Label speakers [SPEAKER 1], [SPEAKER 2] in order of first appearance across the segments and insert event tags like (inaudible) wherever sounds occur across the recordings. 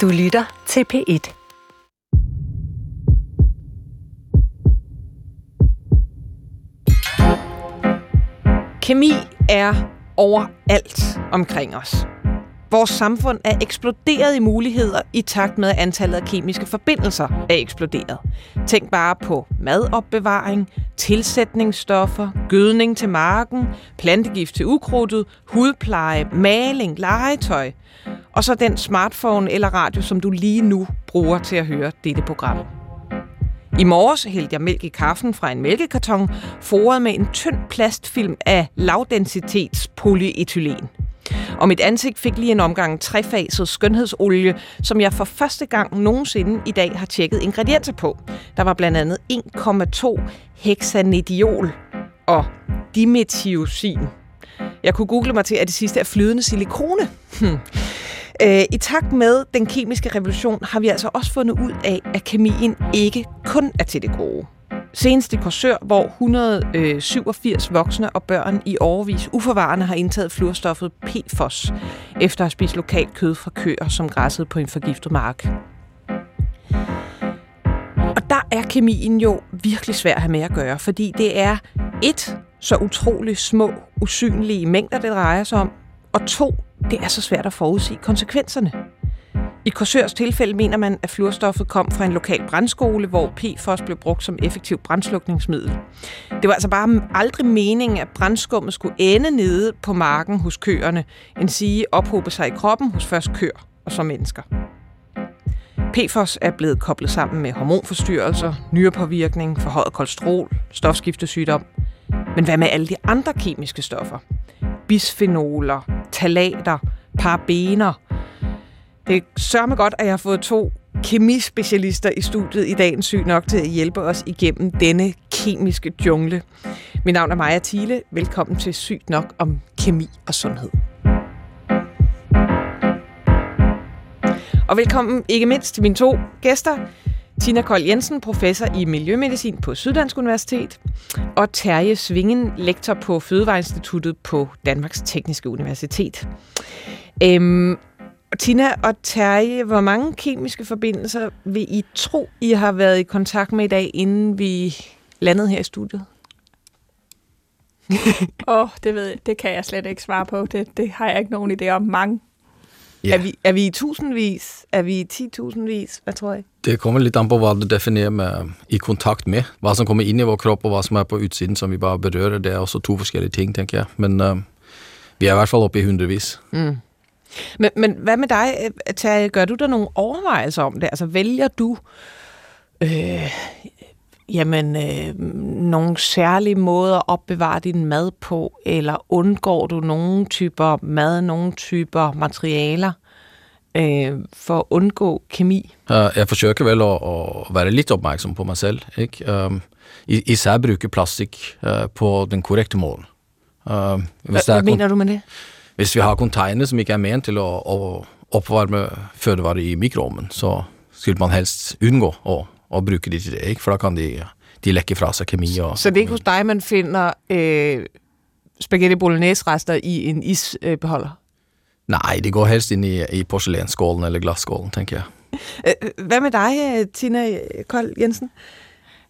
[SPEAKER 1] Du lytter til P1.
[SPEAKER 2] Kemi er overalt omkring os. Vores samfund er eksploderet i muligheder i takt med, at antallet af kemiske forbindelser er eksploderet. Tænk bare på madopbevaring, tilsætningsstoffer, gødning til marken, plantegift til ukrudtet, hudpleje, maling, legetøj. Og så den smartphone eller radio, som du lige nu bruger til at høre dette program. I morges hældte jeg mælk i kaffen fra en mælkekarton, foret med en tynd plastfilm af lavdensitets polyethylen. Og mit ansigt fik lige en omgang trefaset skønhedsolie, som jeg for første gang nogensinde i dag har tjekket ingredienser på. Der var blandt andet 1,2 hexanediol og dimetiosin. Jeg kunne google mig til, at det sidste er flydende silikone. Hmm. Øh, I takt med den kemiske revolution har vi altså også fundet ud af, at kemien ikke kun er til det gode. Senest i Korsør, hvor 187 øh, voksne og børn i overvis uforvarende har indtaget fluorstoffet PFOS, efter at have spist lokalt kød fra køer, som græssede på en forgiftet mark. Og der er kemien jo virkelig svær at have med at gøre, fordi det er et, så utroligt små, usynlige mængder, det drejer sig om, og to, det er så svært at forudsige konsekvenserne. I Korsørs tilfælde mener man, at fluorstoffet kom fra en lokal brandskole, hvor PFOS blev brugt som effektiv brandslukningsmiddel. Det var altså bare aldrig meningen, at brandskummet skulle ende nede på marken hos køerne, end sige ophobe sig i kroppen hos først køer og så mennesker. PFOS er blevet koblet sammen med hormonforstyrrelser, nyrepåvirkning, forhøjet kolesterol, stofskiftesygdom. Men hvad med alle de andre kemiske stoffer? Bisfenoler, talater, parabener. Det sørger mig godt, at jeg har fået to kemispecialister i studiet i dagens syg nok til at hjælpe os igennem denne kemiske jungle. Mit navn er Maja Thiele. Velkommen til Sygt nok om kemi og sundhed. Og velkommen ikke mindst til mine to gæster. Tina Kold Jensen, professor i Miljømedicin på Syddansk Universitet, og Terje Svingen, lektor på Fødevareinstituttet på Danmarks Tekniske Universitet. Øhm, Tina og Terje, hvor mange kemiske forbindelser vil I tro, I har været i kontakt med i dag, inden vi landede her i studiet? (laughs)
[SPEAKER 3] Åh, oh, det ved jeg. Det kan jeg slet ikke svare på. Det, det har jeg ikke nogen idé om. Mange.
[SPEAKER 2] Ja. Er, vi, er vi i tusindvis? Er vi i 10.000vis? Hvad tror jeg?
[SPEAKER 4] Det kommer litt an på, hva du definerer med i kontakt med. Hva som kommer inn i vår kropp, og hva som er på utsiden, som vi bare berører. Det er også to forskjellige ting, tenker jeg. Men uh, vi er i hvert fall oppe i hundrevis.
[SPEAKER 2] Mm. Men, men hvad med dig, eh, Terje? Gør du der nogle overvejelser om det? Altså vælger du øh, jamen, øh, nogle særlige måder at opbevare din mad på, eller undgår du nogle typer mad, nogle typer materialer øh, for at undgå kemi?
[SPEAKER 4] Jeg forsøger vel at, at være lidt opmærksom på mig selv. Ikke? Um, især bruge plastik uh, på den korrekte måde.
[SPEAKER 2] Uh, hvis Hvad mener du med det?
[SPEAKER 4] Hvis vi har container som ikke er ment til at, at opvarme fødevarer i mikroovnen, så skulle man helst undgå at og bruge de til det, ikke? for da kan de, de lægge fra sig kemi. Og,
[SPEAKER 2] så det er ikke hos dig, man finder øh, spaghetti bolognese-rester i en isbeholder? Øh,
[SPEAKER 4] Nej, det går helst ind i, i porcelænsskålen eller glasskålen, tænker jeg.
[SPEAKER 2] Øh, hvad med dig, Tina Kold Jensen?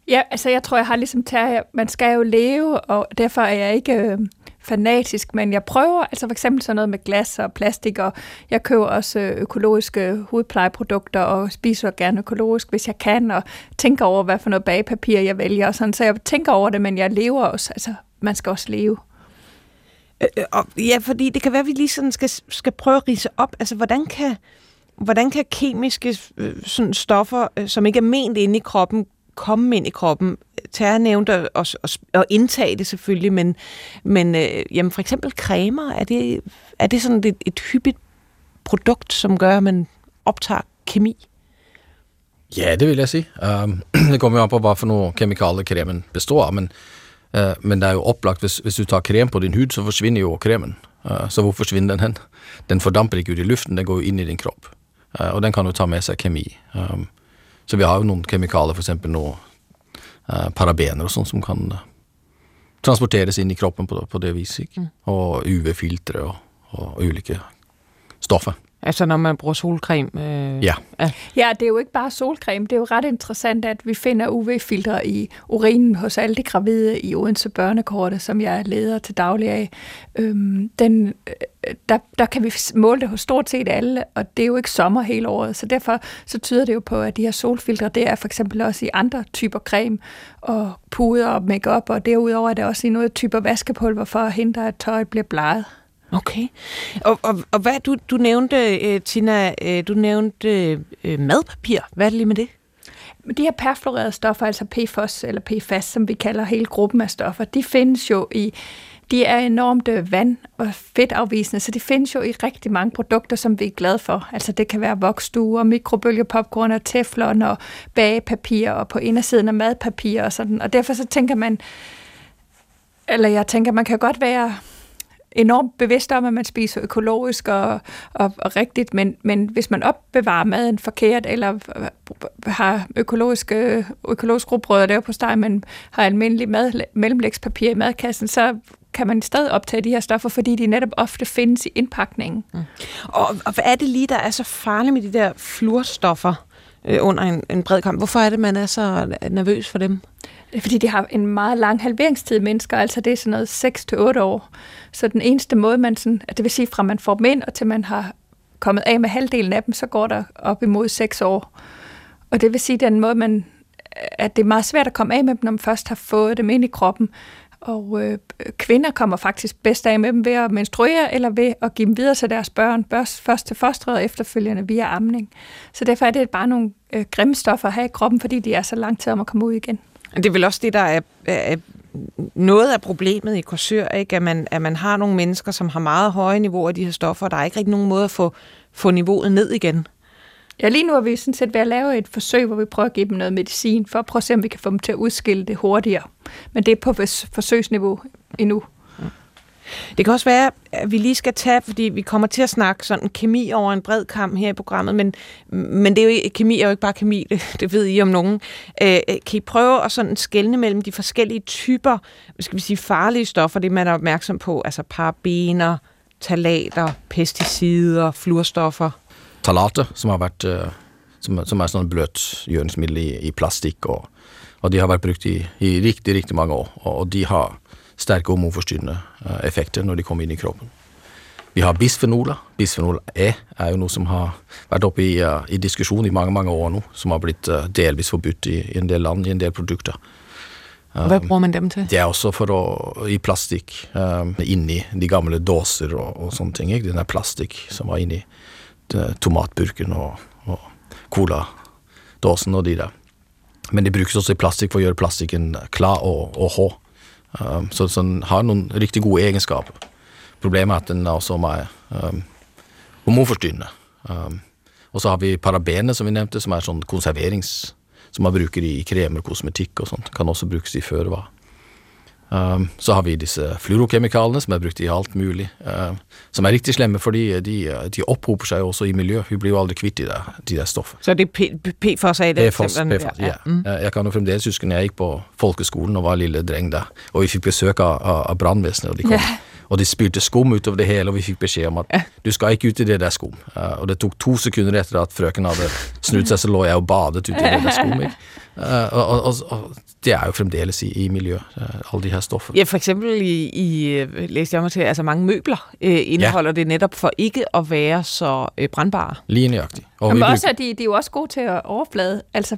[SPEAKER 3] Ja, altså jeg tror, jeg har ligesom taget, man skal jo leve, og derfor er jeg ikke... Øh fanatisk, men jeg prøver, altså for eksempel sådan noget med glas og plastik, og jeg køber også økologiske hudplejeprodukter og spiser gerne økologisk, hvis jeg kan, og tænker over, hvad for noget bagpapir jeg vælger, og sådan, så jeg tænker over det, men jeg lever også, altså man skal også leve.
[SPEAKER 2] Øh, øh, og, ja, fordi det kan være, at vi lige sådan skal, skal prøve at rise op, altså hvordan kan, hvordan kan kemiske øh, sådan stoffer, øh, som ikke er ment inde i kroppen, komme ind i kroppen. Terra nævnte at, og, og indtage det selvfølgelig, men, men øh, jamen for eksempel cremer, er det, er det sådan et, et hyppigt produkt, som gør, at man optager kemi?
[SPEAKER 4] Ja, det vil jeg sige. Um, (clears throat) det kommer jo an på, hvad for nogle kemikalier cremen består af, men, men det er jo oplagt, hvis, hvis du tager creme på din hud, så forsvinder jo cremen. Uh, så hvor forsvinder den hen? Den fordamper ikke ud i luften, den går jo ind i din krop. Uh, og den kan jo ta med sig kemi. Um, så vi har jo noen kemikalier, f.eks. noe eh, parabener og sånn, som kan eh, transporteres inn i kroppen på, på det viset. Mm. Og UV-filtre og, og ulike stoffer.
[SPEAKER 2] Altså når man bruger solcreme? Øh,
[SPEAKER 4] Ja.
[SPEAKER 3] ja. Ja, det er jo ikke bare solcreme. Det er jo ret interessant, at vi finder UV-filtre i urinen hos alle de gravide i Odense Børnekortet, som jeg er leder til daglig af. Øhm, den, øh, der, der kan vi måle det hos stort set alle, og det er jo ikke sommer hele året, så derfor så tyder det jo på, at de her solfiltre, det er for eksempel også i andre typer creme og puder og makeup, og derudover er det også i noget typer vaskepulver for at hindre, at tøjet bliver bleget.
[SPEAKER 2] Okay. Og, og, og hvad du, du nævnte, øh, Tina, øh, du nævnte øh, madpapir. Hvad er det lige med det?
[SPEAKER 3] De her perfluorerede stoffer, altså PFOS eller PFAS, som vi kalder hele gruppen af stoffer, de findes jo i de er enormt vand- og fedtafvisende, så de findes jo i rigtig mange produkter, som vi er glade for. Altså det kan være voksduer, mikrobølgepopcorn og teflon og bagepapir og på indersiden af madpapir og sådan. Og derfor så tænker man, eller jeg tænker, man kan godt være enormt bevidst om, at man spiser økologisk og, og, og rigtigt, men, men hvis man opbevarer maden forkert, eller har økologiske, økologisk rugbrød der på steg, men har almindelig mad, mellemlægspapir i madkassen, så kan man stadig optage de her stoffer, fordi de netop ofte findes i indpakningen. Mm.
[SPEAKER 2] Og, og hvad er det lige, der er så farligt med de der fluorstoffer øh, under en, en bred kamp? Hvorfor er det, man er så nervøs for dem?
[SPEAKER 3] Fordi de har en meget lang halveringstid, mennesker, altså det er sådan noget 6-8 år. Så den eneste måde, man sådan, det vil sige fra man får dem ind, og til man har kommet af med halvdelen af dem, så går der op imod 6 år. Og det vil sige, den måde, man, at det er meget svært at komme af med dem, når man først har fået dem ind i kroppen. Og øh, kvinder kommer faktisk bedst af med dem ved at menstruere, eller ved at give dem videre til deres børn, først til fosteret og efterfølgende via amning. Så derfor er det bare nogle øh, grimme stoffer at have i kroppen, fordi de er så lang tid om at komme ud igen.
[SPEAKER 2] Det er vel også det, der er, er noget af problemet i Korsør, ikke? At, man, at man har nogle mennesker, som har meget høje niveauer af de her stoffer, og der er ikke rigtig nogen måde at få, få niveauet ned igen.
[SPEAKER 3] Ja, lige nu er vi sådan set ved at lave et forsøg, hvor vi prøver at give dem noget medicin, for at prøve at se, om vi kan få dem til at udskille det hurtigere. Men det er på forsøgsniveau endnu.
[SPEAKER 2] Det kan også være, at vi lige skal tage, fordi vi kommer til at snakke sådan kemi over en bred kamp her i programmet, men, men det er jo, kemi er jo ikke bare kemi, det, det ved I om nogen. Øh, kan I prøve at sådan skelne mellem de forskellige typer, skal vi sige farlige stoffer, det man er opmærksom på, altså parabener, talater, pesticider, fluorstoffer?
[SPEAKER 4] Talater, som har været, øh, som, som er sådan blødt gjøringsmiddel i, i plastik, og, og de har været brugt i, i rigtig, rigtig mange år, og de har sterke hormonforstyrrende eh, effekter når de kommer inn i kroppen. Vi har bisfenoler. Bisfenol E er jo noe som har vært oppe i, uh, i diskusjon i mange mange år nå, som har blitt uh, delvis forbudt i, i, en del land, i en del produkter.
[SPEAKER 2] Um, Hva bruker man dem til?
[SPEAKER 4] Det er også for å, i plastikk. Um, inni de gamle dåser og, og sånne ting. Ikke? Den der plastikk som var inni tomatburken og, og coladåsen og de der. Men de brukes også i plastikk for å gjøre plastikken klar og, og hård. Um, så, så den har noen riktig gode egenskaper. Problemet er at den også er um, ehm, hormonforstyrrende. Um, ehm, og så har vi parabenet, som vi nevnte, som er sånn konserverings... Som man bruker i kremer, kosmetikk og sånt. Kan også brukes i førevarer. Um, så har vi disse fluorokjemikalene som er brukt i alt mulig, uh, som er riktig slemme fordi de, de opphoper seg også i miljøet. Vi blir jo aldri kvitt de der, de der stoffene.
[SPEAKER 2] Så det er PFOS er det?
[SPEAKER 4] PFOS, PFOS ja. ja. Mm. Jeg kan jo fremdeles huske når jeg gikk på folkeskolen og var lille dreng der, og vi fikk besøk av, av brannvesenet, og de kom. Yeah. Og de spylte skum utover det hele, og vi fikk beskjed om at du skal ikke ut i det der skum. Uh, og det tok to sekunder etter at frøken hadde snudd seg, så lå jeg og badet ute i det der skum. Ikke? Uh, og, og, og, det er jo fremdeles i, i miljøet, uh, alle de her stoffene.
[SPEAKER 2] Ja, for eksempel i, i læste jeg mig til, altså mange møbler uh, indeholder ja. det netop for ikke at være så uh, brandbare.
[SPEAKER 4] Lige nøjagtigt.
[SPEAKER 3] Og Men også, at de, de er jo også gode til at overflade. Altså,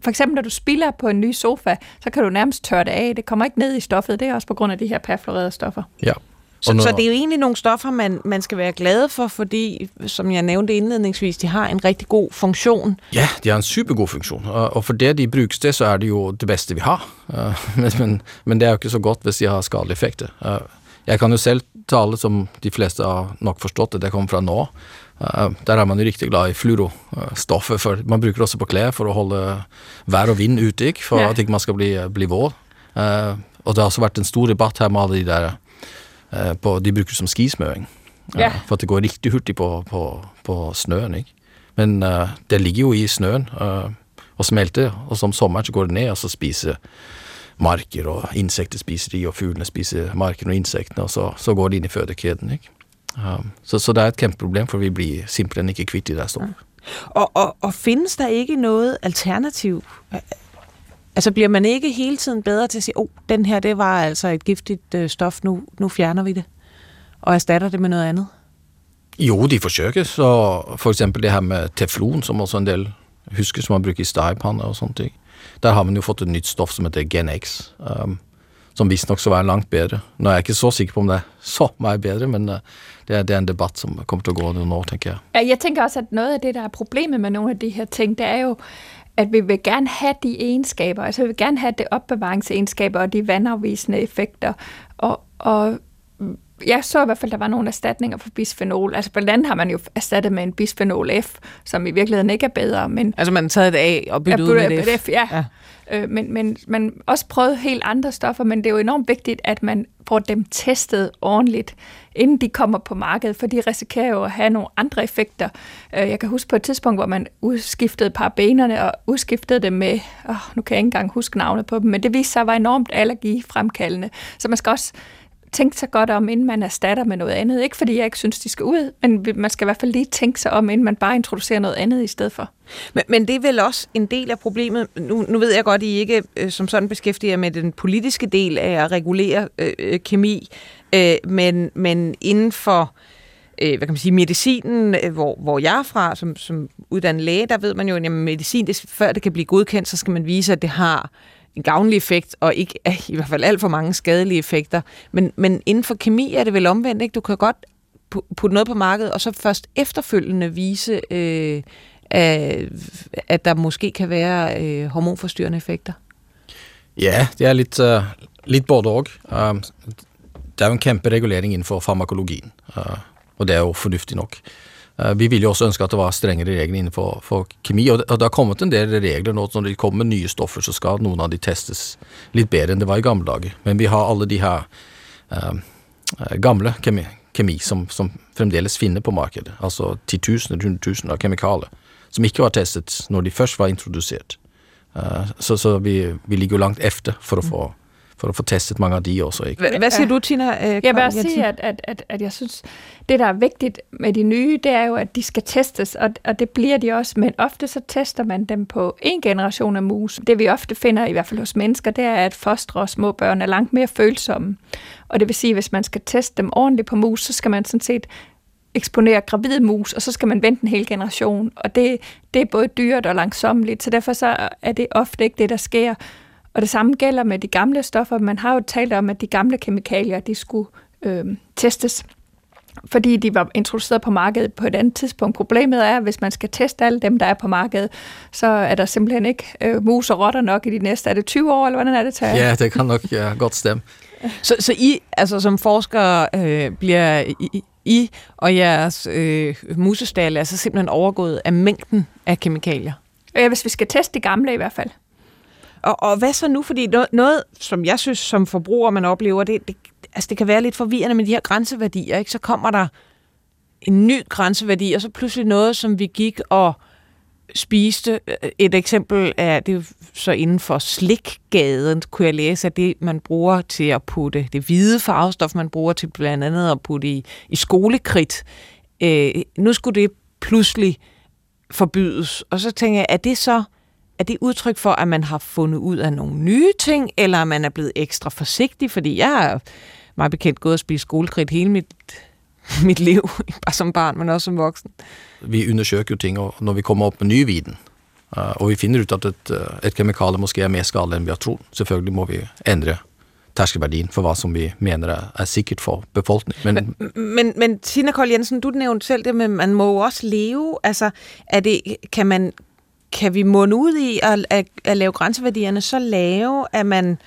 [SPEAKER 3] for eksempel, når du spiller på en ny sofa, så kan du nærmest tørre det af. Det kommer ikke ned i stoffet. Det er også på grund af de her perfluorerede stoffer.
[SPEAKER 4] Ja.
[SPEAKER 2] Så, når... så det er jo egentlig nogle stoffer, man, man skal være glad for, fordi, som jeg nævnte indledningsvis, de har en rigtig god funktion.
[SPEAKER 4] Ja, de har en supergod funktion, og for det de brukes til, så er det jo det bedste vi har. (laughs) Men, men, men det er jo ikke så godt hvis de har skadelige effekter. Jeg kan jo selv tale, som de fleste har nok forstått det, det kommer fra nå. Der er man jo riktig glad i fluorostoffer, for man bruker det også på klær for å holde vær og vind ute, ikke? for ja. at ikke man skal bli, bli våt. Og det har også vært en stor debatt her med alle de der Eh, på, de bruker det som skismøring. Ja. For at det går riktig hurtig på, på, på snøen. Ikke? Men uh, det ligger jo i snøen uh, og smelter, og som sommeren så går det ned, og så spiser marker, og insekter spiser de, og fuglene spiser markene og insektene, og så, så går det inn i fødekjeden. Ikke? Um, så, så, det er et kjempeproblem, for vi blir simpelthen ikke kvitt i det stoffet.
[SPEAKER 2] Og, og, og findes der ikke noget alternativ? Altså bliver man ikke hele tiden bedre til at sige, oh, den her, det var altså et giftigt øh, stof, nu, nu fjerner vi det, og erstatter det med noget andet?
[SPEAKER 4] Jo, de forsøger, så for eksempel det her med teflon, som også en del husker, som man bruger i stegepanner og sånne ting. Der har man jo fått et nytt stoff som heter Gen-X, um, som visstnok skal være langt bedre. Nå er jeg ikke så sikker på om det er så meget bedre, men uh, det, er, det er en debat som kommer til at gå nogle år, tænker jeg.
[SPEAKER 3] Ja, jeg tænker også, at noget af det, der er problemet med nogle af de her ting, det er jo, at vi vil gerne have de egenskaber, altså vi vil gerne have det opbevaringsegenskaber og de vandafvisende effekter, og, og jeg så i hvert fald, at der var nogle erstatninger for bisfenol. Altså blandt andet har man jo erstattet med en bisfenol F, som i virkeligheden ikke er bedre. Men
[SPEAKER 2] altså man har taget det af og byttet ud med det
[SPEAKER 3] F. F ja. ja. Øh, men, men man også prøvet helt andre stoffer, men det er jo enormt vigtigt, at man får dem testet ordentligt, inden de kommer på markedet, for de risikerer jo at have nogle andre effekter. Øh, jeg kan huske på et tidspunkt, hvor man udskiftede parabenerne og udskiftede dem med, oh, nu kan jeg ikke engang huske navnet på dem, men det viste sig at være enormt allergifremkaldende. Så man skal også tænke sig godt om, inden man erstatter med noget andet. Ikke fordi jeg ikke synes, de skal ud, men man skal i hvert fald lige tænke sig om, inden man bare introducerer noget andet i stedet for.
[SPEAKER 2] Men, men det er vel også en del af problemet. Nu, nu ved jeg godt, at I ikke øh, som sådan beskæftiger med den politiske del af at regulere øh, øh, kemi, øh, men, men inden for øh, hvad kan man sige, medicinen, øh, hvor, hvor jeg er fra, som, som uddannet læge, der ved man jo, at jamen, medicin, det, før det kan blive godkendt, så skal man vise, at det har en gavnlig effekt, og ikke (laughs) i hvert fald alt for mange skadelige effekter. Men, men inden for kemi er det vel omvendt, ikke? Du kan godt putte noget på markedet, og så først efterfølgende vise, øh, at der måske kan være øh, hormonforstyrrende effekter.
[SPEAKER 4] Ja, det er lidt, uh, lidt både og. Uh, der er jo en kæmpe regulering inden for farmakologien, uh, og det er jo fornuftigt nok. Uh, Eh, vi ville jo også ønske at det var strengere regler innenfor for kemi, og det, og det har kommet en del regler nå. Når det kommer nye stoffer, så skal noen av de testes litt bedre enn det var i gamle dager. Men vi har alle de her eh, eh, gamle kemi, kemi som, som, fremdeles finner på markedet. Altså titusener, hundretusener av kemikalier som ikke var testet når de først var introdusert. Eh, så, så vi, vi ligger jo langt efter for å få for at få testet mange af de også. Ikke?
[SPEAKER 2] Hvad siger du, Tina?
[SPEAKER 3] Øh, jeg vil også sige, at, at, at, at jeg synes, det der er vigtigt med de nye, det er jo, at de skal testes, og, og det bliver de også, men ofte så tester man dem på en generation af mus. Det vi ofte finder, i hvert fald hos mennesker, det er, at fostre og små børn er langt mere følsomme. Og det vil sige, at hvis man skal teste dem ordentligt på mus, så skal man sådan set eksponere gravide mus, og så skal man vente en hel generation. Og det, det er både dyrt og langsomligt, så derfor så er det ofte ikke det, der sker. Og det samme gælder med de gamle stoffer. Man har jo talt om, at de gamle kemikalier, de skulle øh, testes fordi de var introduceret på markedet på et andet tidspunkt. Problemet er, at hvis man skal teste alle dem, der er på markedet, så er der simpelthen ikke øh, mus og rotter nok i de næste, er det 20 år, eller hvordan er det til?
[SPEAKER 4] Ja, det kan nok ja, godt stemme.
[SPEAKER 2] så, så I, altså som forskere, øh, bliver I, I og jeres øh, musestal altså simpelthen overgået af mængden af kemikalier?
[SPEAKER 3] Ja, hvis vi skal teste de gamle i hvert fald.
[SPEAKER 2] Og, og hvad så nu? Fordi noget, noget, som jeg synes som forbruger, man oplever, det, det, altså det kan være lidt forvirrende med de her grænseværdier. Ikke? Så kommer der en ny grænseværdi, og så pludselig noget, som vi gik og spiste. Et eksempel er, det er så inden for slikgaden, kunne jeg læse, at det, man bruger til at putte, det hvide farvestof, man bruger til blandt andet at putte i, i skolekridt, øh, nu skulle det pludselig forbydes. Og så tænker jeg, er det så er det udtryk for, at man har fundet ud af nogle nye ting, eller at man er blevet ekstra forsigtig? Fordi jeg er meget bekendt gået og spist skolekridt hele mit, (laughs) mit liv, (laughs) bare som barn, men også som voksen.
[SPEAKER 4] Vi undersøger jo ting, og når vi kommer op med ny viden, uh, og vi finder ut at et, uh, et kemikale måske er mere skadelig, end vi har troet, selvfølgelig må vi ændre tærskelværdien for hvad som vi mener er, er sikkert for befolkningen.
[SPEAKER 2] Men, men, men, men Tina Kold Jensen, du nævnte selv det, men man må jo også leve. Altså, er det, kan, man, kan vi munde ud i at, at, at lave grænseværdierne så lave, at man...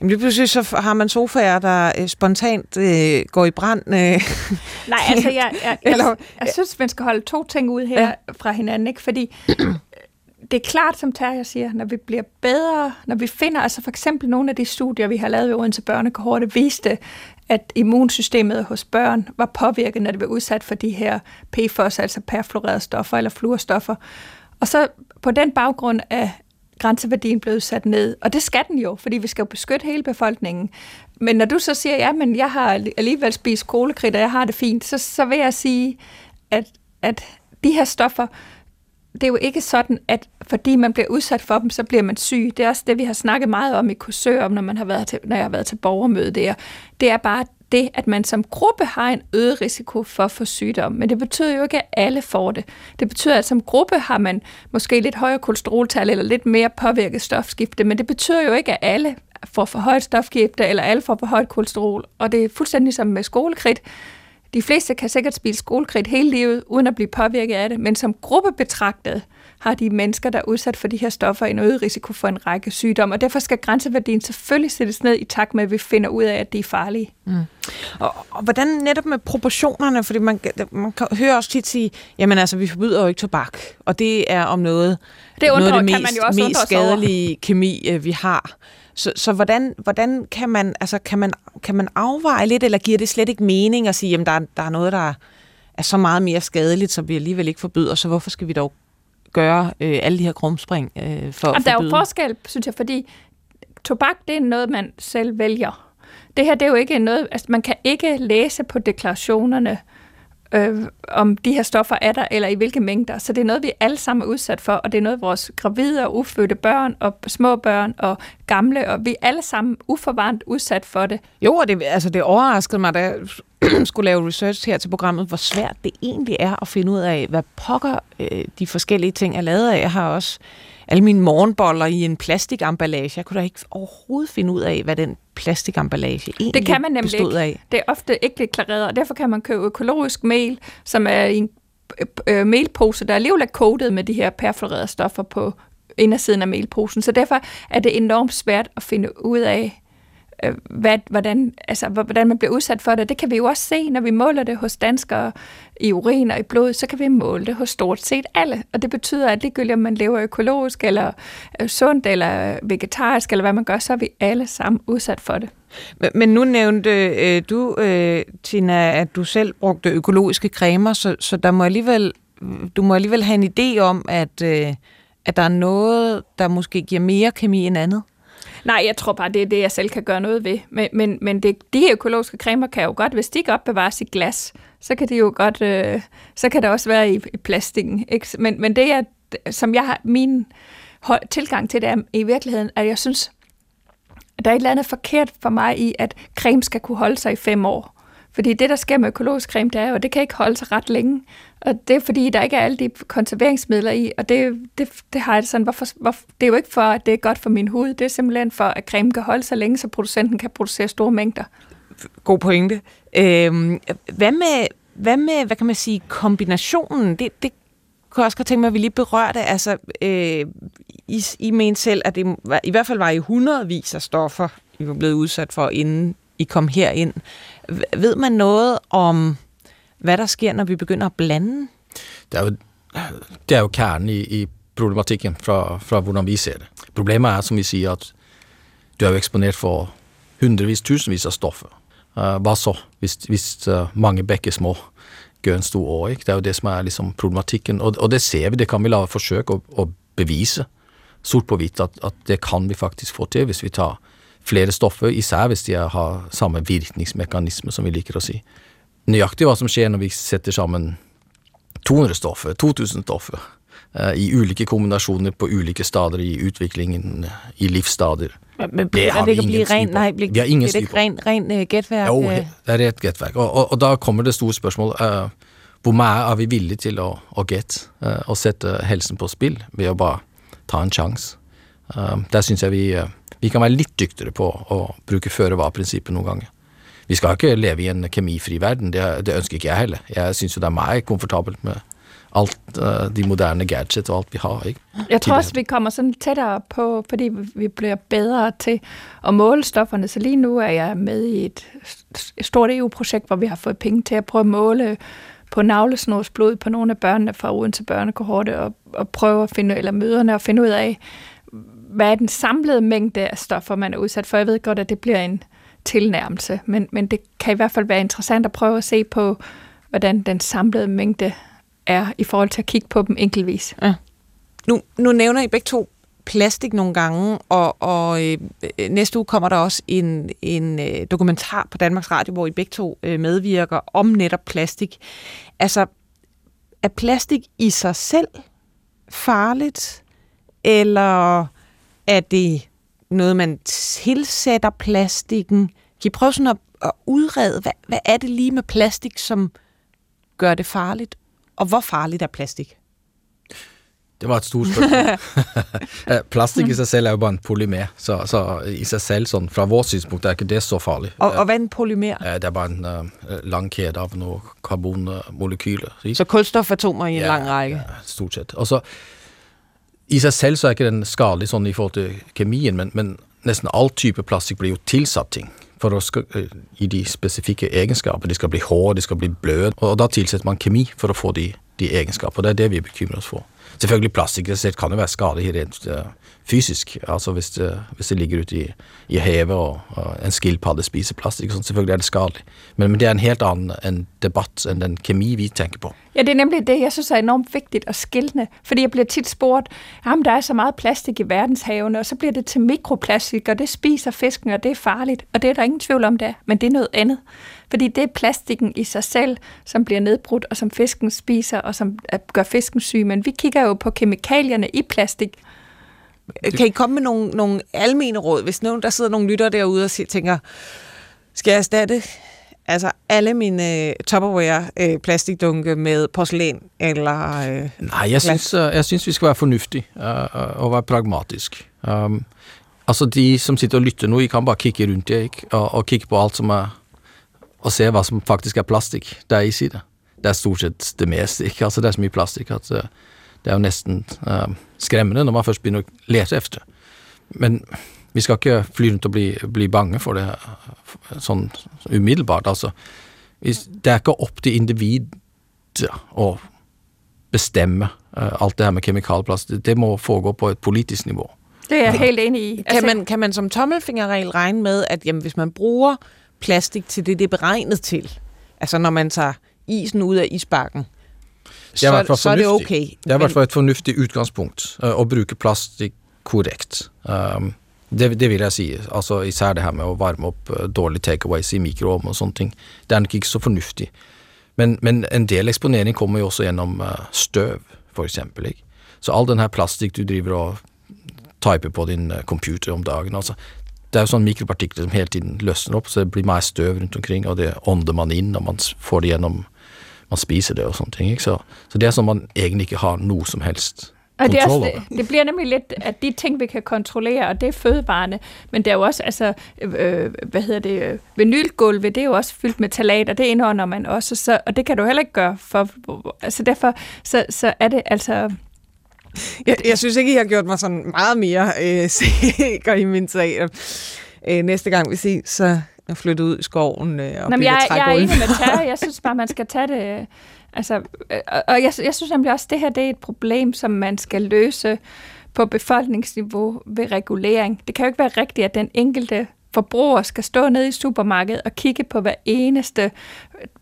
[SPEAKER 2] Jamen lige pludselig så har man sofaer, der øh, spontant øh, går i brand. Øh.
[SPEAKER 3] Nej, altså jeg, jeg, jeg, (laughs) Eller, jeg synes, man skal holde to ting ud her ja. fra hinanden, ikke? fordi (clears throat) det er klart, som Terje siger, når vi bliver bedre, når vi finder, altså for eksempel nogle af de studier, vi har lavet ved Odense Børnekohorte, viste, at immunsystemet hos børn var påvirket, når det var udsat for de her PFOS, altså perfluorerede stoffer eller fluorstoffer. Og så på den baggrund er grænseværdien blevet sat ned. Og det skal den jo, fordi vi skal jo beskytte hele befolkningen. Men når du så siger, ja, men jeg har alligevel spist kolekridt, og jeg har det fint, så, så vil jeg sige, at, at de her stoffer det er jo ikke sådan, at fordi man bliver udsat for dem, så bliver man syg. Det er også det, vi har snakket meget om i kursør, om, når, man har været til, når jeg har været til borgermøde der. Det er bare det, at man som gruppe har en øget risiko for at få sygdom. Men det betyder jo ikke, at alle får det. Det betyder, at som gruppe har man måske lidt højere kolesteroltal eller lidt mere påvirket stofskifte, men det betyder jo ikke, at alle får for højt stofskifte eller alle får for højt kolesterol. Og det er fuldstændig som med skolekridt. De fleste kan sikkert spise skolekridt hele livet, uden at blive påvirket af det, men som gruppe betragtet har de mennesker, der er udsat for de her stoffer, en øget risiko for en række sygdomme, og derfor skal grænseværdien selvfølgelig sættes ned i takt med, at vi finder ud af, at de er farlige. Mm.
[SPEAKER 2] Og, og hvordan netop med proportionerne, fordi man, man kan høre også tit sige, jamen altså, vi forbyder jo ikke tobak, og det er om noget,
[SPEAKER 3] det undrer,
[SPEAKER 2] noget af det
[SPEAKER 3] mest,
[SPEAKER 2] man jo også mest skadelige over. kemi, øh, vi har. Så, så hvordan, hvordan kan, man, altså, kan, man, kan man afveje lidt, eller giver det slet ikke mening at sige, at der, der er noget, der er så meget mere skadeligt, som vi alligevel ikke forbyder, så hvorfor skal vi dog gøre øh, alle de her krumspring øh, for Jamen,
[SPEAKER 3] Der er jo forskel, synes jeg, fordi tobak, det er noget, man selv vælger. Det her, det er jo ikke noget, altså man kan ikke læse på deklarationerne, øh, øh, om de her stoffer er der, eller i hvilke mængder. Så det er noget, vi alle sammen er udsat for, og det er noget, vores gravide og ufødte børn og små børn og gamle, og vi er alle sammen uforvarmt udsat for det.
[SPEAKER 2] Jo, og det, altså, det overraskede mig, da jeg (clears throat) skulle lave research her til programmet, hvor svært det egentlig er at finde ud af, hvad pokker øh, de forskellige ting er lavet af. Jeg har også alle mine morgenboller i en plastikemballage. Jeg kunne da ikke overhovedet finde ud af, hvad den plastikemballage egentlig
[SPEAKER 3] Det kan man nemlig ikke.
[SPEAKER 2] af.
[SPEAKER 3] Det er ofte ikke deklareret, og derfor kan man købe økologisk mel, som er i en øh, melpose, der er alligevel er coated med de her perfluorerede stoffer på indersiden af melposen. Så derfor er det enormt svært at finde ud af, øh, hvad, hvordan, altså, hvordan man bliver udsat for det. Det kan vi jo også se, når vi måler det hos danskere i urin og i blod, så kan vi måle det hos stort set alle. Og det betyder, at ligegyldigt om man lever økologisk, eller sundt, eller vegetarisk, eller hvad man gør, så er vi alle sammen udsat for det.
[SPEAKER 2] Men, nu nævnte øh, du, øh, Tina, at du selv brugte økologiske cremer, så, så der må alligevel, du må alligevel have en idé om, at, øh, at der er noget, der måske giver mere kemi end andet.
[SPEAKER 3] Nej, jeg tror bare, det er det, jeg selv kan gøre noget ved. Men, men, men det, de økologiske cremer kan jo godt, hvis de ikke opbevares i glas, så kan det jo godt, øh, så kan det også være i, i plastikken. Ikke? Men, men det, er, som jeg har, min tilgang til det er i virkeligheden, at jeg synes, at der er et eller andet forkert for mig i, at creme skal kunne holde sig i fem år. Fordi det, der sker med økologisk creme, det er jo, at det kan ikke holde sig ret længe. Og det er fordi, der ikke er alle de konserveringsmidler i, og det, det, det har jeg sådan, hvorfor, hvorfor, det er jo ikke for, at det er godt for min hud, det er simpelthen for, at creme kan holde sig længe, så producenten kan producere store mængder.
[SPEAKER 2] God pointe. Øhm, hvad med, hvad med, hvad kan man sige, kombinationen? Det, det kunne jeg også godt tænke mig, at vi lige berørte. Altså, øh, I, I mente selv, at det i hvert fald var i hundredvis af stoffer, I var blevet udsat for, inden I kom herind. Ved man noget om hvad der sker, når vi begynder at blande?
[SPEAKER 4] Det er jo, det er jo kernen i, i problematikken fra, fra hvordan vi ser det. Problemet er, som vi siger, at du er jo eksponeret for hundredvis, tusindvis af stoffer. Eh, hva så, hvis, hvis eh, mange bekker små gjør en stor år? Ikke? Det er jo det som er liksom problematikken. Og, og, det ser vi, det kan vi la forsøke å, å bevise sort på hvitt at, at, det kan vi faktisk få til hvis vi tar flere stoffer, især hvis de har samme virkningsmekanisme, som vi liker å si nøyaktig hva som skjer når vi setter sammen 200 stoffer, 2000 stoffer, eh, i ulike kombinasjoner på ulike stadier i utviklingen, i livsstadier.
[SPEAKER 2] Men, det har vi ingen styr på. Nej, blir, vi har ingen styr på. Ren, ren uh, gætværk?
[SPEAKER 4] Jo, det er et gætværk. Og, og, og, da kommer det store spørsmål. Uh, hvor mye er vi villige til å, å gjette uh, og sette helsen på spill ved å bare ta en sjanse? Uh, der syns jeg vi, uh, vi kan være litt dyktigere på å bruke føre-var-prinsippet noen ganger. Vi skal ikke leve i en kemifri verden, det, det ønsker ikke jeg heller. Jeg syns jo det er meget komfortabelt med alt uh, de moderne gadgets og alt vi har. Ikke?
[SPEAKER 3] Jeg tror også, vi kommer sådan tættere på, fordi vi bliver bedre til at måle stofferne. Så lige nu er jeg med i et stort EU-projekt, hvor vi har fået penge til at prøve at måle på navlesnorsblod på nogle af børnene fra Odense børnekohorte og, og prøve at finde, eller møderne og finde ud af, hvad er den samlede mængde af stoffer, man er udsat for. Jeg ved godt, at det bliver en tilnærmelse, men, men det kan i hvert fald være interessant at prøve at se på, hvordan den samlede mængde er i forhold til at kigge på dem enkeltvis. Ja.
[SPEAKER 2] Nu, nu nævner I begge to plastik nogle gange, og, og øh, næste uge kommer der også en, en øh, dokumentar på Danmarks Radio, hvor I begge to øh, medvirker om netop plastik. Altså, er plastik i sig selv farligt, eller er det noget, man tilsætter plastikken? Kan I prøve sådan at, at udrede, hvad, hvad er det lige med plastik, som gør det farligt? Og hvor farligt er plastik?
[SPEAKER 4] Det var et stort spørgsmål. (laughs) Eh, plastik i sig selv er jo bare en polymer, så, så i sig selv, sådan, fra vores synspunkt, er ikke det så farligt.
[SPEAKER 2] Og, og hvad er en polymer?
[SPEAKER 4] Eh, Det er bare en uh, lang kæde af nogle karbonmolekyler. ikke?
[SPEAKER 2] Så kulstofatomer i en
[SPEAKER 4] Ja,
[SPEAKER 2] lang række.
[SPEAKER 4] Ja, stort sett. Og så, i sig selv så er ikke den skadelig sånn i forhold til kemien, men, men nesten all type plastikk blir jo tilsatt ting for å skal, øh, gi de spesifikke egenskaper. De skal bli hårde, de skal bli bløde, og da tilsetter man kemi for å få de, de egenskaper. Det er det vi bekymrer oss for. Selvfølgelig plastikk i kan jo være skadelig rent fysisk, altså hvis det, hvis det ligger ute i, i havet og, og en skilpadde spiser plastikk, og sånt, selvfølgelig er det skadelig. Men, men det er en helt annen en debatt enn den kemi vi tenker på.
[SPEAKER 3] Ja, det er nemlig det, jeg synes er enormt vigtigt at skille. Fordi jeg bliver tit spurgt, jamen der er så meget plastik i verdenshavene, og så bliver det til mikroplastik, og det spiser fisken, og det er farligt. Og det er der ingen tvivl om, det er. Men det er noget andet. Fordi det er plastikken i sig selv, som bliver nedbrudt, og som fisken spiser, og som gør fisken syg. Men vi kigger jo på kemikalierne i plastik.
[SPEAKER 2] Kan I komme med nogle, nogle almene råd, hvis nogen, der sidder nogle lyttere derude og tænker, skal jeg erstatte altså alle mine øh, Tupperware øh, plastikdunke med porcelæn eller øh,
[SPEAKER 4] Nej, jeg
[SPEAKER 2] Glas.
[SPEAKER 4] synes, uh, jeg synes vi skal være fornuftige og være pragmatisk. Um, altså de som sitter og lytter nå, I kan bare kigge rundt i ikke? Og, og kigge på alt som er og se hva som faktisk er plastikk der i side. Det er stort sett det meste, ikke? Altså det er så mye plastikk at det er jo nesten uh, skremmende når man først begynner å lete efter. Men vi skal ikke fly rundt og bli, bli bange for det sånn umiddelbart. Altså, det er ikke opp til individet å bestemme uh, alt det her med kemikalplast. Det, det må foregå på et politisk nivå.
[SPEAKER 3] Det er jeg helt enig i.
[SPEAKER 2] kan, man, kan man som tommelfingerregel regne med, at jamen, hvis man bruger plastik til det, det er beregnet til, altså når man tager isen ud af isbakken,
[SPEAKER 4] Det er i hvert
[SPEAKER 2] så er det
[SPEAKER 4] fornuftig.
[SPEAKER 2] okay.
[SPEAKER 4] Det er i hvert fall et fornuftig utgangspunkt uh, å bruke plastikk korrekt. Um, det, det vil jeg si. Altså Især det her med å varme opp uh, dårlige takeaways i mikroovn og sånne ting. Det er nok ikke så fornuftig. Men, men en del eksponering kommer jo også gjennom uh, støv, for eksempel. Ikke? Så all den her plastikk du driver og typer på din uh, computer om dagen altså, Det er jo sånne mikropartikler som hele tiden løsner opp, så det blir mer støv rundt omkring, og det ånder man inn, og man får det gjennom man spiser det og sånne ting. Ikke? Så, så det er sånn man egentlig ikke har noe som helst
[SPEAKER 3] Og det, er også, det, det bliver nemlig lidt, at de ting, vi kan kontrollere, og det er fødevarene, men det er jo også, altså, øh, hvad hedder det, øh, vinylgulve, det er jo også fyldt med talater, det indånder man også, så, og det kan du heller ikke gøre for, altså derfor, så, så er det altså,
[SPEAKER 2] Jeg, jeg synes ikke, I har gjort mig sådan meget mere øh, (laughs) sikker i min sag. Øh, næste gang vi ses, så jeg flyttet ud i skoven øh, og
[SPEAKER 3] Nå, men
[SPEAKER 2] bliver
[SPEAKER 3] jeg, jeg er enig med (laughs) Terje. Jeg synes bare, man skal tage det... øh, Altså, øh, og jeg, jeg synes nemlig også, at det her det er et problem, som man skal løse på befolkningsniveau ved regulering. Det kan jo ikke være rigtigt, at den enkelte forbruger skal stå nede i supermarkedet og kigge på hver eneste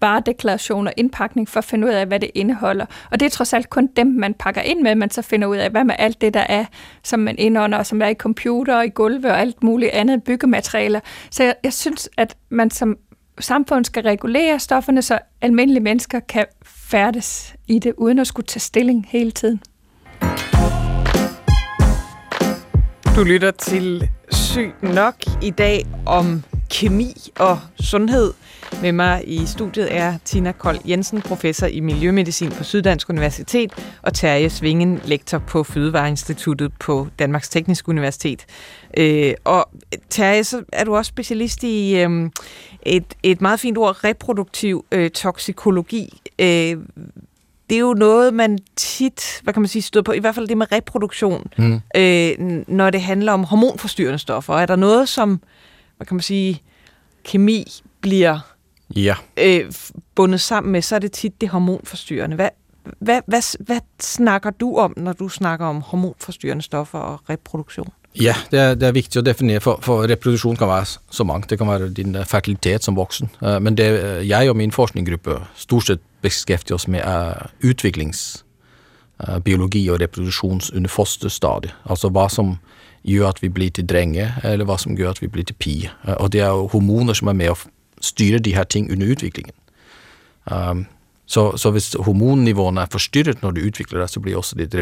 [SPEAKER 3] varedeklaration og indpakning for at finde ud af, hvad det indeholder. Og det er trods alt kun dem, man pakker ind med, man så finder ud af, hvad med alt det, der er, som man indånder, og som er i computer og i gulve og alt muligt andet byggematerialer. Så jeg, jeg synes, at man som samfund skal regulere stofferne, så almindelige mennesker kan færdes i det, uden at skulle tage stilling hele tiden.
[SPEAKER 2] Du lytter til Syg Nok i dag om kemi og sundhed. Med mig i studiet er Tina Kold Jensen, professor i Miljømedicin på Syddansk Universitet, og Terje Svingen, lektor på Fødevareinstituttet på Danmarks Tekniske Universitet. Øh, og Terje, så er du også specialist i øh, et, et meget fint ord, reproduktiv øh, toksikologi. Øh, det er jo noget, man tit, hvad kan man sige, støder på, i hvert fald det med reproduktion,
[SPEAKER 4] Mm.
[SPEAKER 2] øh, når det handler om hormonforstyrrende stoffer. Er der noget, som, hvad kan man sige, kemi bliver
[SPEAKER 4] Ja.
[SPEAKER 2] øh, bundet sammen med, så er det tit det hormonforstyrrende. Hvad, hvad, hvad, hvad snakker du om, når du snakker om hormonforstyrrende stoffer og reproduktion?
[SPEAKER 4] Ja, det er, det er viktig å definere, for, for reproduksjon kan være så mangt. Det kan være din eh, fertilitet som voksen. Eh, men det eh, jeg og min forskninggruppe stort sett beskjeftiger oss med, er utviklingsbiologi og reproduksjons under fosterstadiet. Altså hva som gjør at vi blir til drenge, eller hva som gjør at vi blir til pi. Og det er jo hormoner som er med å styre de her ting under utviklingen. Så, så hvis hormonnivåene er forstyrret når du utvikler deg, så blir også ditt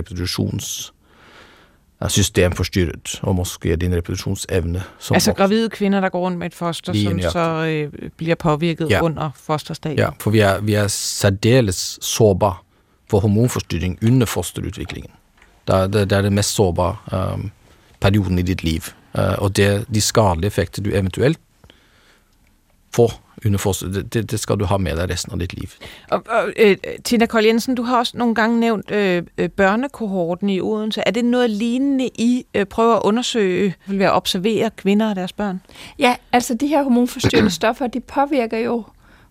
[SPEAKER 4] reproduksjonssystem forstyrret, og måske din reproduksjonsevne. Som
[SPEAKER 2] Altså
[SPEAKER 4] voksen.
[SPEAKER 2] gravide kvinder, der går rundt med et foster,
[SPEAKER 4] Lige
[SPEAKER 2] som så øh, bliver påvirket
[SPEAKER 4] Ja.
[SPEAKER 2] under fosterstadiet.
[SPEAKER 4] Ja, for vi er, vi er særdeles sårbare for hormonforstyrring under fosterutviklingen. Det er det, det, er det mest sårbare um, perioden i ditt liv. Uh, og det, de skadelige effekter du eventuelt får under det, det, skal du ha med deg resten av ditt liv.
[SPEAKER 2] Og, og øh, Tina Kold Jensen, du har også nogle gange nævnt øh, øh, børnekohorten i Odense. Er det noget lignende, I øh, prøver at undersøge, vil ved at observere kvinder og deres børn?
[SPEAKER 3] Ja, altså de her hormonforstyrrende (clears throat) stoffer, de påvirker jo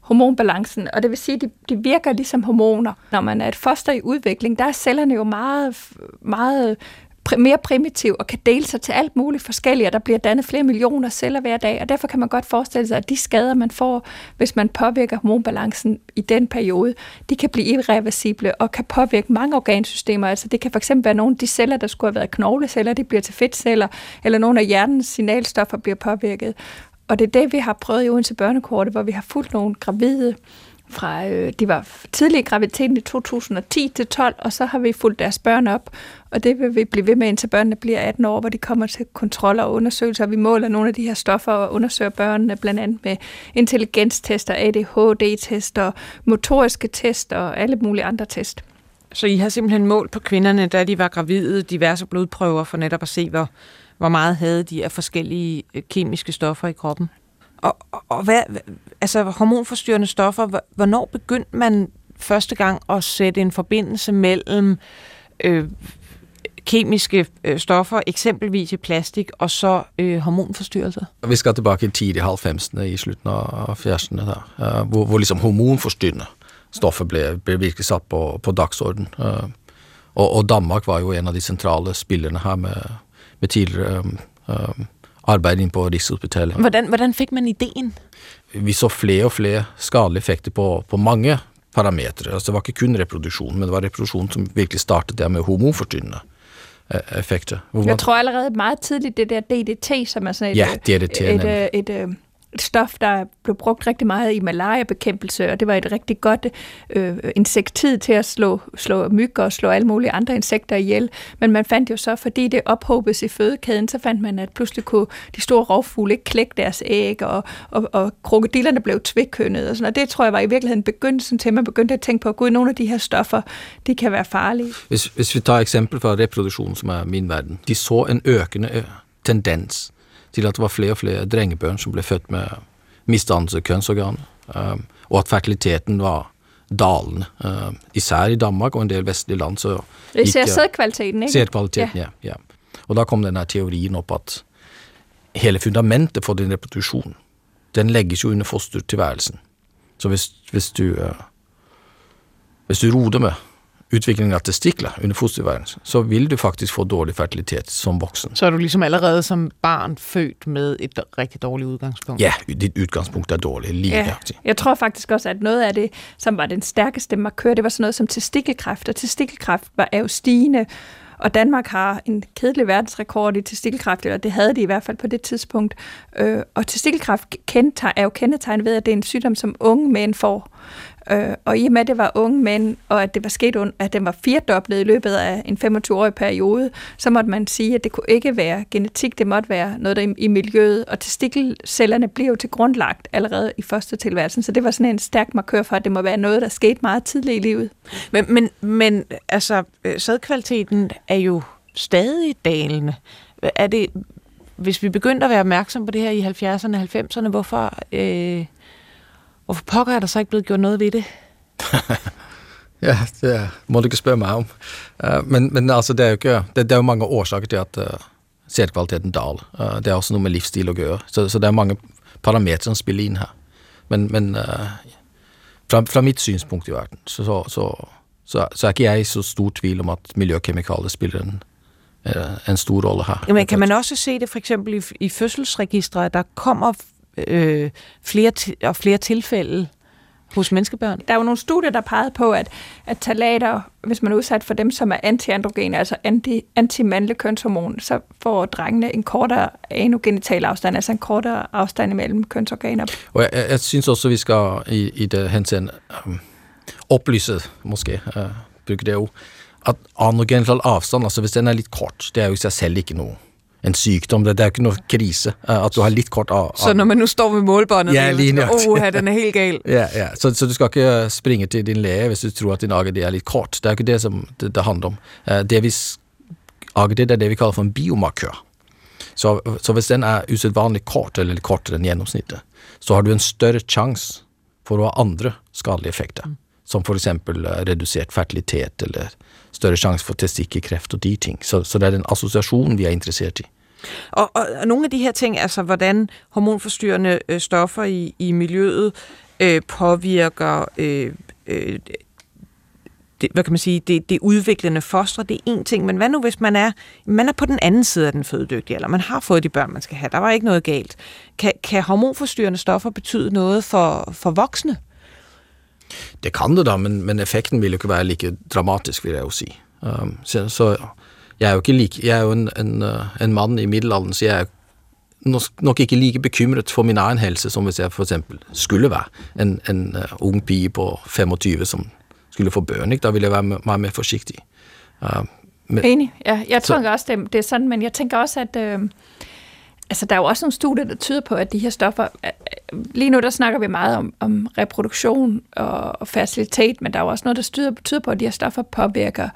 [SPEAKER 3] hormonbalancen, og det vil sige, at de, de virker ligesom hormoner. Når man er et foster i udvikling, der er cellerne jo meget, meget pr- mere primitiv og kan dele sig til alt muligt forskelligt, og der bliver dannet flere millioner celler hver dag, og derfor kan man godt forestille sig, at de skader, man får, hvis man påvirker hormonbalancen i den periode, de kan blive irreversible og kan påvirke mange organsystemer. Altså det kan fx være nogle af de celler, der skulle have været knogleceller, de bliver til fedtceller, eller nogle af hjernens signalstoffer bliver påvirket. Og det er det, vi har prøvet i Odense Børnekortet, hvor vi har fulgt nogle gravide fra, øh, de var tidlig i graviditeten i 2010 til 12, og så har vi fulgt deres børn op, og det vil vi blive ved med, indtil børnene bliver 18 år, hvor de kommer til kontroller og undersøgelser, og vi måler nogle af de her stoffer og undersøger børnene, blandt andet med intelligenstester, ADHD-tester, motoriske tester og alle mulige andre test.
[SPEAKER 2] Så I har simpelthen målt på kvinderne, da de var gravide, diverse blodprøver for netop at se, hvor, hvor meget havde de af forskellige øh, kemiske stoffer i kroppen. Og, og, hvad, altså hormonforstyrrende stoffer, hvornår begyndte man første gang at sætte en forbindelse mellem øh, kemiske øh, stoffer, eksempelvis i plastik, og så øh, hormonforstyrrelser?
[SPEAKER 4] Vi skal tilbage til tidlig 90'erne, i slutten av 80'erne, der, uh, hvor, hvor liksom hormonforstyrrende stoffer blev, blev virkelig sat på, på dagsordenen. Uh, og, og Danmark var jo en av de centrale spillerne her med, med tidligere um, um, arbeid inn på Rikshospitalet.
[SPEAKER 2] Hvordan, hvordan fik man ideen?
[SPEAKER 4] Vi så flere og flere skadelige effekter på, på mange parametre. Altså, det var ikke kun reproduksjon, men det var reproduksjon som virkelig startet der med hormonforstyrrende eh, effekter. Hvor man-
[SPEAKER 3] Jeg tror allerede meget tidligt, det der DDT, som er sådan et,
[SPEAKER 4] Ja, DDT,
[SPEAKER 3] et,
[SPEAKER 4] nemlig.
[SPEAKER 3] øh, et, øh, et stof, der blev brugt rigtig meget i malariabekæmpelse, og det var et rigtig godt øh, insektid til at slå, slå myg og slå alle mulige andre insekter ihjel. Men man fandt jo så, fordi det ophobes i fødekæden, så fandt man, at pludselig kunne de store rovfugle ikke klække deres æg, og, og, og krokodillerne blev tvækkønnet. og sådan og Det tror jeg var i virkeligheden begyndelsen til, at man begyndte at tænke på, at gud, nogle af de her stoffer, de kan være farlige.
[SPEAKER 4] Hvis, hvis vi tager eksempel fra reproduktion, som er min verden, de så en økende øh, tendens til at det var flere og flere drengebørn som ble født med misdannelse kønnsorgan, um, og at fertiliteten var dalende. Um, især i Danmark og en del vestlige land. Så gikk, uh,
[SPEAKER 3] sædkvaliteten, ikke?
[SPEAKER 4] Sædkvaliteten, ja. ja. Og da kom denne teorien opp at hele fundamentet for din reproduksjon, den legges jo under fostertilværelsen. Så hvis, hvis du uh, hvis du roder med utviklingen av testikler under fostertilværelsen, så vil du faktisk få dårlig fertilitet som voksen.
[SPEAKER 2] Så er du ligesom allerede som barn født med et rigtig dårligt udgangspunkt.
[SPEAKER 4] Ja, dit utgangspunkt er dårlig, lige
[SPEAKER 3] Ja, jeg tror faktisk også, at noget af det, som var den stærkeste markør, det var sådan noget som testikelkræft, og testikelkræft var, er jo stigende, og Danmark har en kedelig verdensrekord i testikelkræft, eller det havde de i hvert fald på det tidspunkt. Øh, og testikelkræft er jo kendetegnet ved, at det er en sygdom, som unge mænd får. Øh, og i og med, at det var unge mænd, og at det var sket, at den var firedoblet i løbet af en 25-årig periode, så måtte man sige, at det kunne ikke være genetik, det måtte være noget der i, i miljøet, og testikkelcellerne blev jo til grundlagt allerede i første tilværelsen, så det var sådan en stærk markør for, at det må være noget, der skete meget tidligt i livet.
[SPEAKER 2] Men, men, men altså, øh, sædkvaliteten er jo stadig dalende. Er det, hvis vi begyndte at være opmærksom på det her i 70'erne og 90'erne, hvorfor, øh, hvorfor pokker er der så ikke blevet gjort noget ved det? (laughs)
[SPEAKER 4] Ja, det må du ikke spørre meg om. Eh, Men, men altså, det er jo ikke Det, det er jo mange årsaker til at uh, sædkvaliteten daler. Eh, det er også noe med livsstil å gjøre. Så, så det er mange parametere som spiller inn her. Men, men eh, fra, fra mitt synspunkt i verden, så, så, så, så, så er ikke jeg i så stor tvil om at miljøkemikalier spiller en, eh, en stor rolle her.
[SPEAKER 2] Jamen, kan man også se det for eksempel i, i fødselsregistret, at der kommer øh, flere og flere tilfælde hos menneskebørn?
[SPEAKER 3] Der er jo nogle studier, der pegede på, at, at talater, hvis man er udsat for dem, som er antiandrogene, altså anti, antimandlige kønshormon, så får drengene en kortere anogenital afstand, altså en kortere afstand imellem kønsorganer.
[SPEAKER 4] Og jeg, jeg, jeg synes også vi skal i, i det henseende um, opplyse, måske, uh, bruke det ord, at anogenital avstand, altså hvis den er litt kort, det er jo i seg selv ikke noe en sykdom. Det, det er ikke noe krise uh, at du har litt kort av...
[SPEAKER 2] Så når man nu står ved målbåndet,
[SPEAKER 4] Ja, lige nøjagtigt.
[SPEAKER 2] oh, den er helt gal. (laughs)
[SPEAKER 4] Ja, ja. Så, så du skal ikke springe til din læge hvis du tror at din AGD er litt kort. Det er ikke det som det, det handler om. Uh, det vi, AGD det er det vi kaller for en biomarkør. Så, så hvis den er usedvanlig kort, eller litt kortere enn gjennomsnittet, så har du en større sjanse for å ha andre skadelige effekter. Som for eksempel eh, redusert fertilitet, eller større sjanse for testikkelkreft og de ting. Så, så det er den assosiasjonen vi er interessert i.
[SPEAKER 2] Og, og, og nogle af de her ting, altså hvordan hormonforstyrrende øh, stoffer i, i miljøet øh, påvirker øh, øh, det, hvad kan man sige, det, det udviklende foster, det er en ting, men hvad nu hvis man er, man er på den anden side af den fødedygtige, eller man har fået de børn, man skal have, der var ikke noget galt. Kan, kan hormonforstyrrende stoffer betyde noget for, for voksne?
[SPEAKER 4] Det kan det da, men, men effekten vil jo ikke være like dramatisk, vil jeg jo sige. Um, så, så jeg er jo ikke like, jeg er jo en, en, uh, en mann i middelalderen, så jeg er nok, ikke like bekymret for min egen helse, som hvis jeg for eksempel skulle være en, en uh, ung pige på 25, som skulle få børn, ikke? da ville jeg være me- meget mere forsigtig. Uh, men,
[SPEAKER 3] Enig. Ja, jeg
[SPEAKER 4] Så-
[SPEAKER 3] tror også, det, det er sådan, men jeg tænker også, at øh, altså, der er jo også nogle studier, der tyder på, at de her stoffer, øh, lige nu der snakker vi meget om, om reproduktion og, og fertilitet, men der er jo også noget, der tyder, på, at de her stoffer påvirker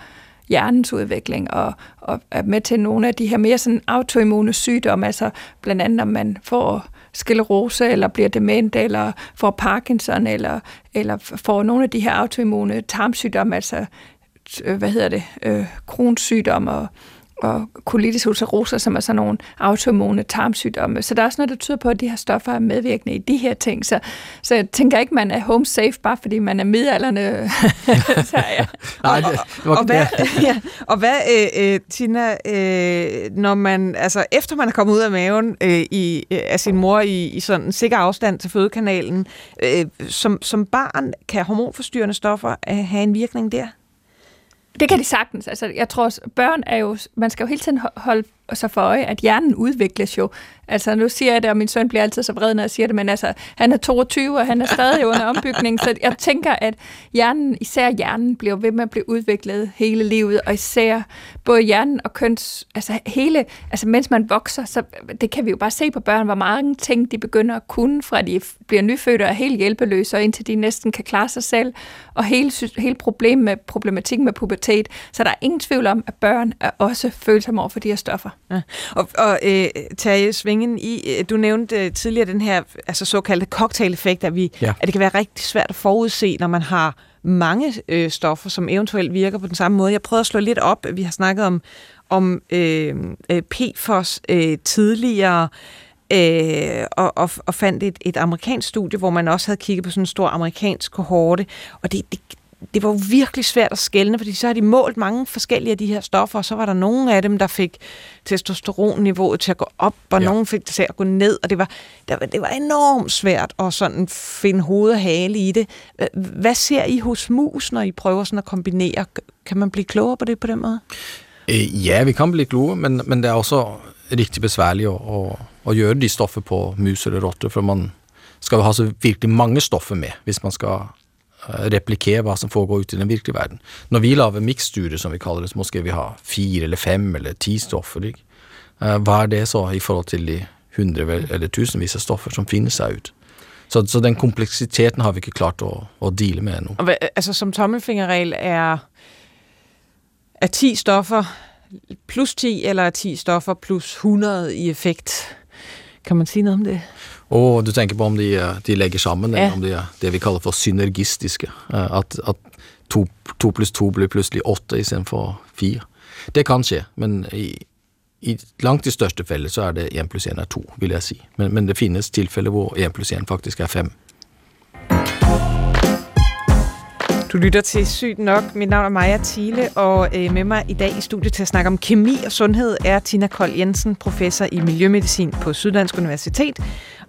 [SPEAKER 3] hjernens udvikling og, og er med til nogle af de her mere sådan autoimmune sygdomme, altså blandt andet om man får sklerose, eller bliver dement, eller får Parkinson, eller, eller får nogle af de her autoimmune tarmsygdomme, altså hvad hedder det, øh, kronsygdomme og, og colitis ulcerosa, som er sådan nogle autoimmune tarmsygdomme. Så der er også noget, der tyder på, at de her stoffer er medvirkende i de her ting. Så, så jeg tænker ikke, man er home safe, bare fordi man er midalderne. (laughs) så, ja.
[SPEAKER 4] nej, det,
[SPEAKER 2] Og hvad, (laughs) ja, og hvad øh, øh, Tina, øh, når man, altså efter man er kommet ud af maven øh, i, øh, af sin mor i, i sådan en sikker afstand til fødekanalen, øh, som, som barn, kan hormonforstyrrende stoffer øh, have en virkning der?
[SPEAKER 3] Det kan de sagtens. Altså, jeg tror, også, børn er jo... Man skal jo hele tiden holde sig for øje, at hjernen udvikles jo. Altså, nu siger jeg det, og min søn bliver altid så vred, når jeg siger det, men altså, han er 22, og han er stadig under ombygning, så jeg tænker, at hjernen, især hjernen, bliver ved med at blive udviklet hele livet, og især både hjernen og køns... Altså, hele... Altså, mens man vokser, så det kan vi jo bare se på børn, hvor mange ting de begynder at kunne, fra de bliver nyfødte og er helt hjælpeløse, og indtil de næsten kan klare sig selv, og hele, hele problem med, problematikken med pubertet. Så der er ingen tvivl om, at børn er også følsomme over for de her stoffer.
[SPEAKER 2] Ja. Og, og øh, Terje Svingen, i, øh, du nævnte øh, tidligere den her altså såkaldte cocktail-effekt, at, vi,
[SPEAKER 4] Ja.
[SPEAKER 2] at det kan være rigtig svært at forudse, når man har mange øh, stoffer, som eventuelt virker på den samme måde. Jeg prøvede at slå lidt op. Vi har snakket om, om øh, øh, PFOS øh, tidligere, øh, og, og, og fandt et, et amerikansk studie, hvor man også havde kigget på sådan en stor amerikansk kohorte, og det, det, det var jo virkelig svært at skelne, fordi så har de målt mange forskellige af de her stoffer, og så var der nogle af dem, der fik testosteronniveauet til at gå op, og
[SPEAKER 4] Ja.
[SPEAKER 2] nogle fik det til at gå ned, og det var, det var, det var enormt svært at sådan finde hoved og hale i det. Hva- Hvad ser I hos mus, når I prøver sådan at kombinere? Kan man blive klogere på det på den måde?
[SPEAKER 4] Eh, Ja, vi kan bli kloge, men, men det er også riktig besværlig å, å, å gjøre de stoffer på mus eller rotter, for man skal jo ha så virkelig mange stoffer med, hvis man skal Eh, replikere hva som foregår ute i den virkelige verden. Når vi lager miksstudier, som vi kaller det, så måske vi ha fire eller fem eller ti stoffer, ikke? Eh, Hva er det så i forhold til de hundre eller tusenvis av stoffer som finnes seg ut? Så, så den kompleksiteten har vi ikke klart å, å deale med ennå.
[SPEAKER 2] Altså som tommelfingerregel er, er 10 stoffer plus 10, eller er 10 stoffer plus 100 i effekt? Kan man sige noget om det?
[SPEAKER 4] Og du tenker på om de, de legger sammen, eller
[SPEAKER 2] Ja.
[SPEAKER 4] om de er det vi kaller for synergistiske. Eh, At, at to, to pluss to blir plutselig åtte istedenfor fire. Det kan skje, men i, i langt de største feller så er det én pluss én er to, vil jeg si. Men, men det finnes tilfeller hvor én pluss én faktisk er fem.
[SPEAKER 2] Du lytter til Sygt Nok. Mit navn er Maja Thiele, og øh, med mig i dag i studiet til at snakke om kemi og sundhed er Tina Kold Jensen, professor i miljømedicin på Syddansk Universitet,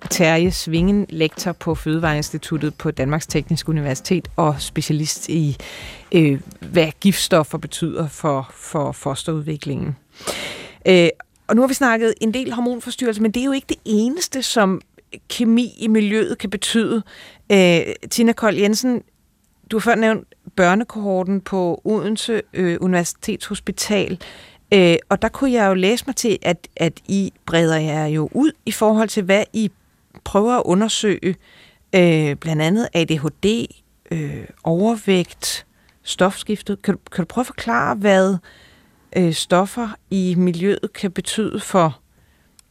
[SPEAKER 2] og Terje Svingen, lektor på Fødevareinstituttet på Danmarks Tekniske Universitet og specialist i, øh, hvad giftstoffer betyder for, for fosterudviklingen. Øh, og nu har vi snakket en del hormonforstyrrelse, men det er jo ikke det eneste, som kemi i miljøet kan betyde. Øh, Tina Kold Jensen, du har før nævnt børnekohorten på Odense øh, Universitetshospital, øh, og der kunne jeg jo læse mig til, at, at I breder jer jo ud i forhold til, hvad I prøver at undersøge, øh, blandt andet ADHD, øh, overvægt, stofskiftet. Kan du, kan du prøve at forklare, hvad øh, stoffer i miljøet kan betyde for,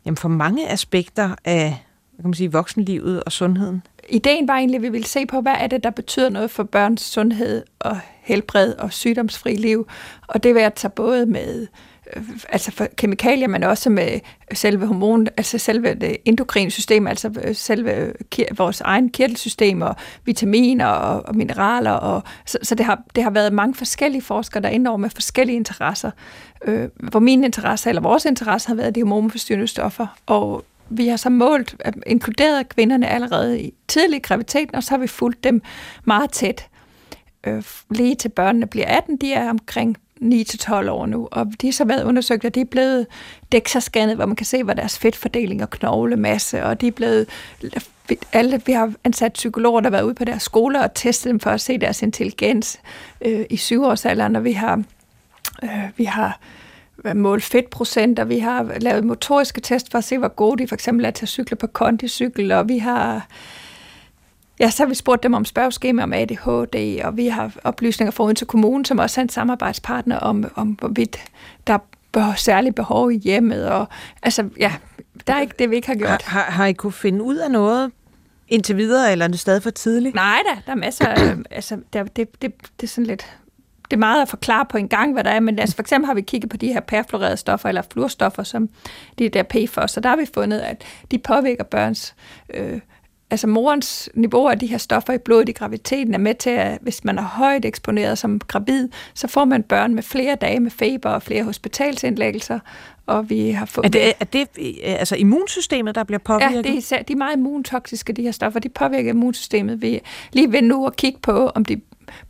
[SPEAKER 2] jamen for mange aspekter af kan man sige, voksenlivet og sundheden?
[SPEAKER 3] Ideen var egentlig, at vi ville se på, hvad er det, der betyder noget for børns sundhed og helbred og sygdomsfri liv. Og det vil jeg tage både med øh, altså for kemikalier, men også med selve hormon, altså selve det endokrine system, altså selve vores egen kirtelsystem og vitaminer og, og mineraler. Og, så så det, har, det har været mange forskellige forskere, der er over med forskellige interesser. Øh, hvor min interesse, eller vores interesse, har været de hormonforstyrrende stoffer. Og vi har så målt, inkluderet kvinderne allerede i tidlig graviditet, og så har vi fulgt dem meget tæt. Øh, lige til børnene bliver 18, de er omkring 9-12 år nu, og de har så været undersøgt, og de er blevet DEXA-scannet, hvor man kan se, hvad deres fedtfordeling og knoglemasse, og de er blevet alle, vi har ansat psykologer, der har været ude på deres skoler og testet dem for at se deres intelligens øh, i syvårsalderen, og vi har, øh, vi har målt fedtprocenter, vi har lavet motoriske test for at se, hvor gode de for eksempel er til at cykle på kondicykel, og vi har Ja, så har vi spurgt dem om spørgeskema om ADHD, og vi har oplysninger fra til kommunen, som også er en samarbejdspartner om, om hvorvidt der er særlige behov i hjemmet. Og, altså, ja, der er ikke det, vi ikke har gjort.
[SPEAKER 2] Har, har I kunne finde ud af noget indtil videre, eller er det stadig for tidligt?
[SPEAKER 3] Nej da, der er masser af, altså, der, det, det, det er sådan lidt det er meget at forklare på en gang, hvad der er, men altså for eksempel har vi kigget på de her perfluorerede stoffer, eller fluorstoffer, som de der PFOS, og der har vi fundet, at de påvirker børns øh, altså morens niveau af de her stoffer i blodet i graviditeten er med til, at hvis man er højt eksponeret som gravid, så får man børn med flere dage med feber og flere hospitalsindlæggelser. Og vi har fået...
[SPEAKER 2] Er det, er det altså immunsystemet, der bliver påvirket?
[SPEAKER 3] Ja, det er, de er meget immuntoksiske, de her stoffer. De påvirker immunsystemet. Vi lige ved nu at kigge på, om de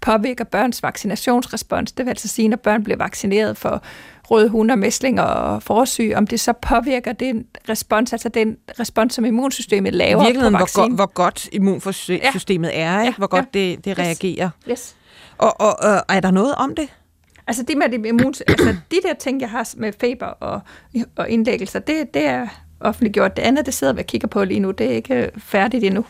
[SPEAKER 3] påvirker børns vaccinationsrespons. Det vil altså sige, når børn bliver vaccineret for røde hunde, mæslinger og forsyg, om det så påvirker den respons, altså den respons, som immunsystemet laver
[SPEAKER 2] Virkeligheden, på vaccinen. Hvor, hvor godt immunsystemet ja. er, ikke? hvor godt ja. det, det reagerer.
[SPEAKER 3] Yes. yes.
[SPEAKER 2] Og, og, og er der noget om det?
[SPEAKER 3] Altså det med det immun, altså de der ting, jeg har med feber og, og indlæggelser, det, det er offentliggjort. Det andet, det sidder vi og kigger på lige nu, det er ikke færdigt endnu.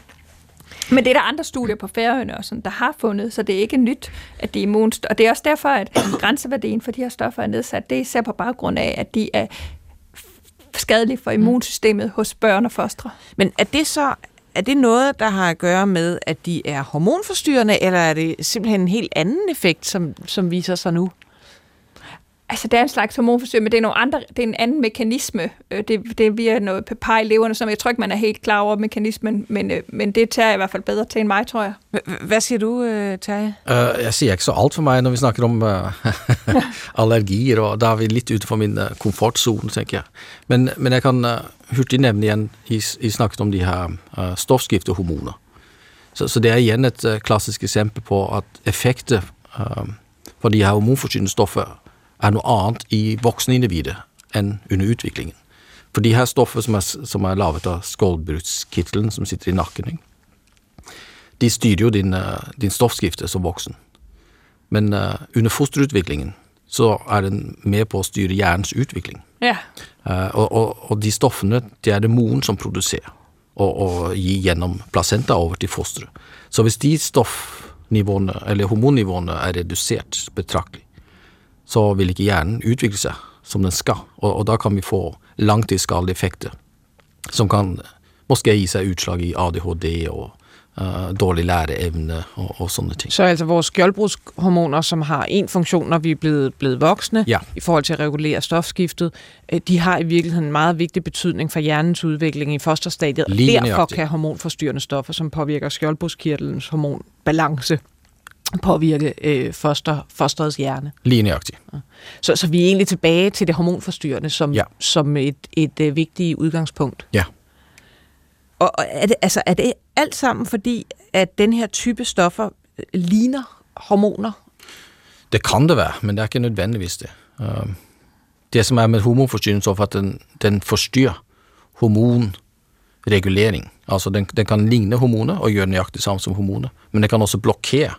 [SPEAKER 3] Men det er der andre studier på Færøerne, og sådan, der har fundet, så det er ikke nyt, at det er immunst. Og det er også derfor, at grænseværdien for de her stoffer er nedsat. Det er især på baggrund af, at de er skadelige for immunsystemet hos børn og fostre.
[SPEAKER 2] Men er det så er det noget, der har at gøre med, at de er hormonforstyrrende, eller er det simpelthen en helt anden effekt, som, som viser sig nu?
[SPEAKER 3] Altså, det er en slags hormonforstyrrelse, men det er, nogle andre, det er en anden mekanisme. Øh, det, det er via noget pepar i leverne, som jeg tror ikke, man er helt klar over mekanismen, men, øh, men det tager i hvert fald bedre til end mig, tror jeg.
[SPEAKER 2] Hvad siger du, øh, Terje?
[SPEAKER 4] Uh, jeg siger ikke så alt for mig, når vi snakker om uh, (laughs) allergier, og der er vi lidt ute for min uh, komfortzone, tænker jeg. Men, men jeg kan uh, hurtigt nævne igen, I, I snakket om de her uh, stofskiftehormoner. Så, så det er igen et uh, klassisk eksempel på at effekter uh, for de her hormonforstyrrende stoffer er noe annet i voksne individer enn under utviklingen. For de her stoffene som er, som er laget av skjoldbruskkirtelen som sitter i nakken, de styrer jo din, eh, din stoffskifte som voksen. Men uh, under fosterutviklingen så er den med på å styre hjernens utvikling.
[SPEAKER 3] Ja.
[SPEAKER 4] Uh, og, og, og, de stoffene det er det moren som produserer, og, og gir gjennom placenta over til fosteret. Så hvis de stoffnivåene, eller hormonnivåene, er redusert betraktelig, så vil ikke hjernen utvikle seg som den skal, og, og da kan vi få langtidsskadelige effekter som kan måske gi seg utslag i ADHD og uh, dårlig læreevne og, og sånne ting.
[SPEAKER 2] Så altså vores skjoldbruskhormoner, som har en funktion, når vi er blevet, blevet voksne,
[SPEAKER 4] ja.
[SPEAKER 2] i forhold til at regulere stofskiftet, øh, de har i virkeligheden en meget vigtig betydning for hjernens udvikling i fosterstadiet, og derfor nøjagtigt. kan hormonforstyrrende stoffer, som påvirker skjoldbruskkirtelens hormonbalance, påvirke øh, foster, fosterets hjerne.
[SPEAKER 4] Lige nøjagtigt.
[SPEAKER 2] Ja. Så, så vi er egentlig tilbage til det hormonforstyrrende som, ja. som et, et, øh, vigtigt udgangspunkt.
[SPEAKER 4] Ja.
[SPEAKER 2] Og, er, det, altså, er det alt sammen fordi, at den her type stoffer øh, ligner hormoner?
[SPEAKER 4] Det kan det være, men det er ikke nødvendigvis det. Um, det som er med hormonforstyrrende stoffer, at den, den forstyrrer hormonregulering. Altså den, den kan ligne hormoner og gjøre nøjagtig samme som hormoner, men den kan også blokkere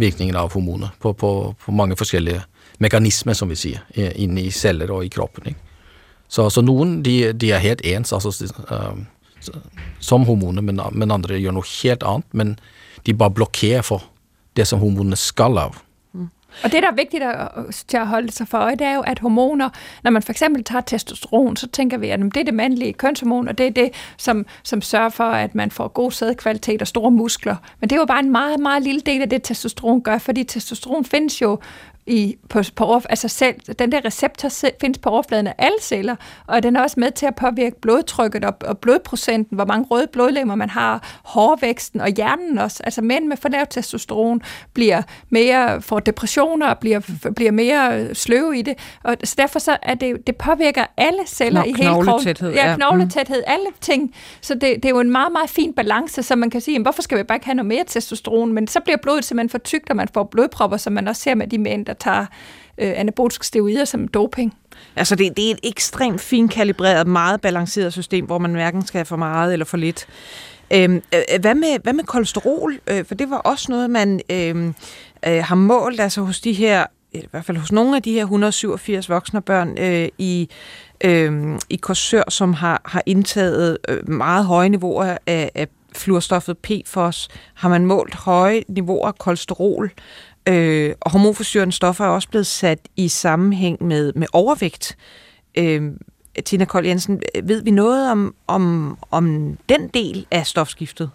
[SPEAKER 4] virkningen av hormoner på, på, på mange forskellige mekanismer, som vi sier, inne i celler og i kroppen. Ikke? Så, så noen de, de, er helt ens altså, uh, som hormoner, men, men, andre gjør noe helt annet. Men de bare blokkerer for det som hormonene skal av.
[SPEAKER 3] Og det, der er vigtigt at, til at holde sig for øje, det er jo, at hormoner, når man for eksempel tager testosteron, så tænker vi, at det er det mandlige kønshormon, og det er det, som, som sørger for, at man får god sædkvalitet og store muskler. Men det er jo bare en meget, meget lille del af det, testosteron gør, fordi testosteron findes jo i, på, på altså selv, den der receptor findes på overfladen af alle celler, og den er også med til at påvirke blodtrykket og, og blodprocenten, hvor mange røde blodlemmer man har, hårvæksten og hjernen også. Altså mænd med for lavt testosteron bliver mere, får depressioner og bliver, bliver mere sløve i det, og så derfor så er det, det påvirker alle celler Kno, i hele kroppen. Ja, knogletæthed, mm. alle ting. Så det, det er jo en meget, meget fin balance, så man kan sige, jamen, hvorfor skal vi bare ikke have noget mere testosteron? Men så bliver blodet simpelthen for tykt, og man får blodpropper, som man også ser med de mænd, der tager øh, anaboliske steroider som doping.
[SPEAKER 2] Altså det, det er et ekstremt fint kalibreret, meget balanceret system, hvor man hverken skal have for meget eller for lidt. Øhm, øh, øh hvad, med, hvad med kolesterol? Øh, for det var også noget, man øh, øh, har målt altså hos de her, i hvert fald hos nogle af de her 187 voksne børn øh, i, øh, i Korsør, som har, har indtaget øh, meget høje niveauer af, af fluorstoffet PFOS, har man målt høje niveauer af kolesterol. Øh, og hormonforstyrrende stoffer er også blevet sat i sammenhæng med, med overvægt. Øh, Tina Kold Jensen, ved vi noget om, om, om den del af stofskiftet?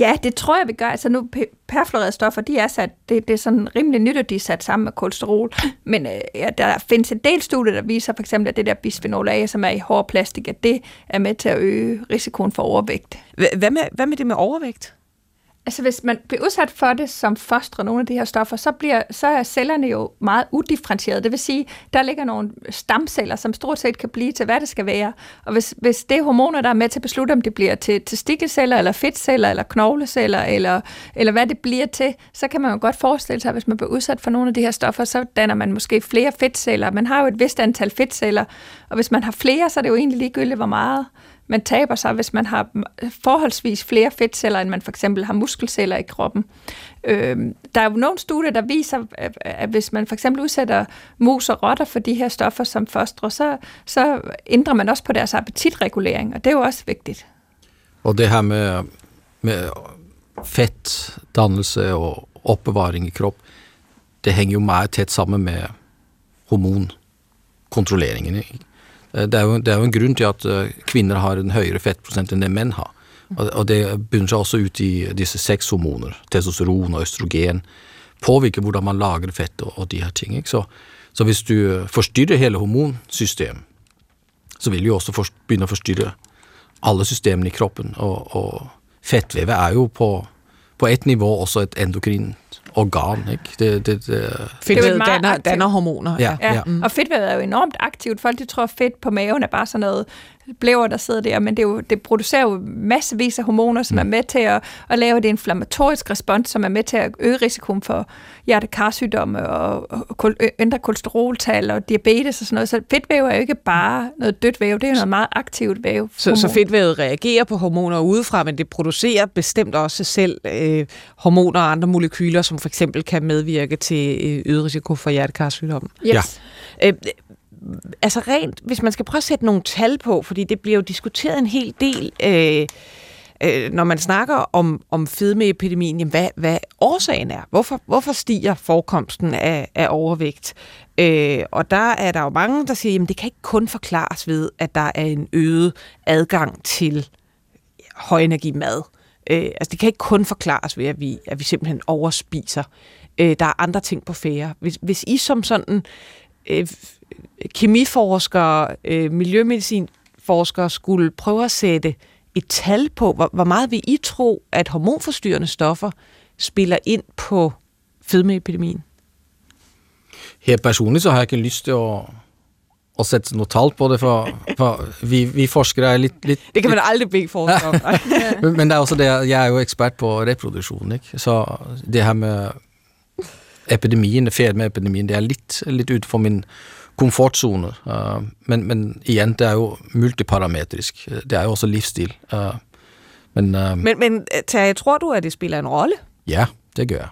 [SPEAKER 3] Ja, det tror jeg, vi gør. Altså nu, perfluorerede stoffer, de er sat, det, det er sådan rimelig nyt, at de er sat sammen med kolesterol. Men øh, ja, der findes en del studier, der viser for eksempel, at det der bisphenol A, som er i hård plastik, at det er med til at øge risikoen for overvægt.
[SPEAKER 2] Hvad med, hvad med det med overvægt?
[SPEAKER 3] Altså hvis man bliver udsat for det som fostre, nogle af de her stoffer, så, bliver, så er cellerne jo meget udifferentierede. Det vil sige, der ligger nogle stamceller, som stort set kan blive til, hvad det skal være. Og hvis, hvis det er hormoner, der er med til at beslutte, om det bliver til testikelceller, eller fedtceller, eller knogleceller, eller, eller hvad det bliver til, så kan man jo godt forestille sig, at hvis man bliver udsat for nogle af de her stoffer, så danner man måske flere fedtceller. Man har jo et vist antal fedtceller, og hvis man har flere, så er det jo egentlig ligegyldigt, hvor meget man taber sig, hvis man har øh, forholdsvis flere fedtceller, end man for eksempel har muskelceller i kroppen. Øh, der er jo nogle studier, der viser, at hvis man for eksempel udsætter mus og rotter for de her stoffer som fostre, så, så ændrer man også på deres appetitregulering, og det er jo også vigtigt.
[SPEAKER 4] Og det her med, med fettdannelse og opbevaring i krop, det hænger jo meget tæt sammen med hormonkontrolleringen. Ikke? Eh, det er, jo, det er jo en grunn til at eh, kvinner har en høyere fettprosent enn det menn har. Og, og det bunner seg også ut i disse sexhormoner, testosteron og østrogen. Påvirker hvordan man lager fett og, og de her ting. Så, så, hvis du forstyrrer hele hormonsystemet, så vil du også begynne å forstyrre alle systemene i kroppen. Og, og fettvevet er jo på, på ett nivå også et endokrint organ. Ikke? Det, det, det,
[SPEAKER 2] Fedtvævet danner, danner hormoner.
[SPEAKER 3] Ja, ja. ja. Mm. Og fedtvævet er jo enormt aktivt. Folk de tror, at fedt på maven er bare sådan noget blæver, der sidder der, men det, er jo, det producerer jo massevis af hormoner, som mm. er med til at, at lave det inflammatorisk respons, som er med til at øge risikoen for hjertekarsygdomme og, og ændre kolesteroltal og diabetes og sådan noget. Så fedtvæv er jo ikke bare noget dødt væv, det er jo noget meget aktivt væv.
[SPEAKER 2] Så, så fedtvævet reagerer på hormoner udefra, men det producerer bestemt også selv øh, hormoner og andre molekyler, som for eksempel kan medvirke til øh, øget risiko for hjertekarsygdomme.
[SPEAKER 3] Yes.
[SPEAKER 2] Ja. Øh, altså rent, hvis man skal prøve at sætte nogle tal på, fordi det bliver jo diskuteret en hel del, øh, øh, når man snakker om, om fedmeepidemien, jamen hvad, hvad årsagen er. Hvorfor, hvorfor stiger forekomsten af, af overvægt? Øh, og der er der jo mange, der siger, at det kan ikke kun forklares ved, at der er en øget adgang til højenergimad. Øh, altså det kan ikke kun forklares ved, at vi, at vi simpelthen overspiser. Øh, der er andre ting på færre. Hvis, hvis I som sådan øh, kemiforskere, øh, miljømedicinforskere skulle prøve at sætte et tal på, hvor, hvor meget vil I tro, at hormonforstyrrende stoffer spiller ind på fedmeepidemien?
[SPEAKER 4] Her personligt så har jeg ikke lyst til at, at sætte noget tal på det, for, for vi, vi forskere er lidt... lidt
[SPEAKER 2] det kan man aldrig bede forskere om.
[SPEAKER 4] men, det er også det, jeg er jo ekspert på reproduktion, ikke? så det her med epidemien, fedmeepidemien, det er lidt, lidt ud for min komfortzone. Uh, men, men igjen, det er jo multiparametrisk. Det er jo også livsstil. Uh,
[SPEAKER 2] men, uh, men, men Terje, tror du, at det spiller en rolle?
[SPEAKER 4] Ja, det gør jeg.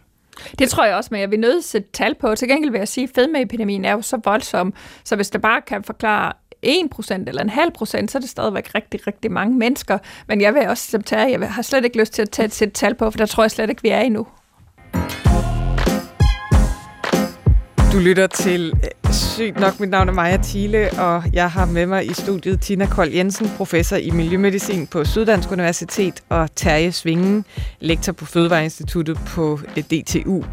[SPEAKER 3] Det tror jeg også, men jeg vil nødt sætte tal på. Til gengæld vil jeg sige, at fedmeepidemien er jo så voldsom, så hvis der bare kan forklare 1% eller en halv procent, så er det stadigvæk rigtig, rigtig mange mennesker. Men jeg vil også som tager, jeg har slet ikke lyst til at tage et sæt tal på, for der tror jeg slet ikke, vi er endnu.
[SPEAKER 2] Du lytter til øh, Sygt nok, mit navn er Maja Thiele, og jeg har med mig i studiet Tina Kold Jensen, professor i Miljømedicin på Syddansk Universitet, og Terje Svingen, lektor på Fødevareinstituttet på øh, DTU.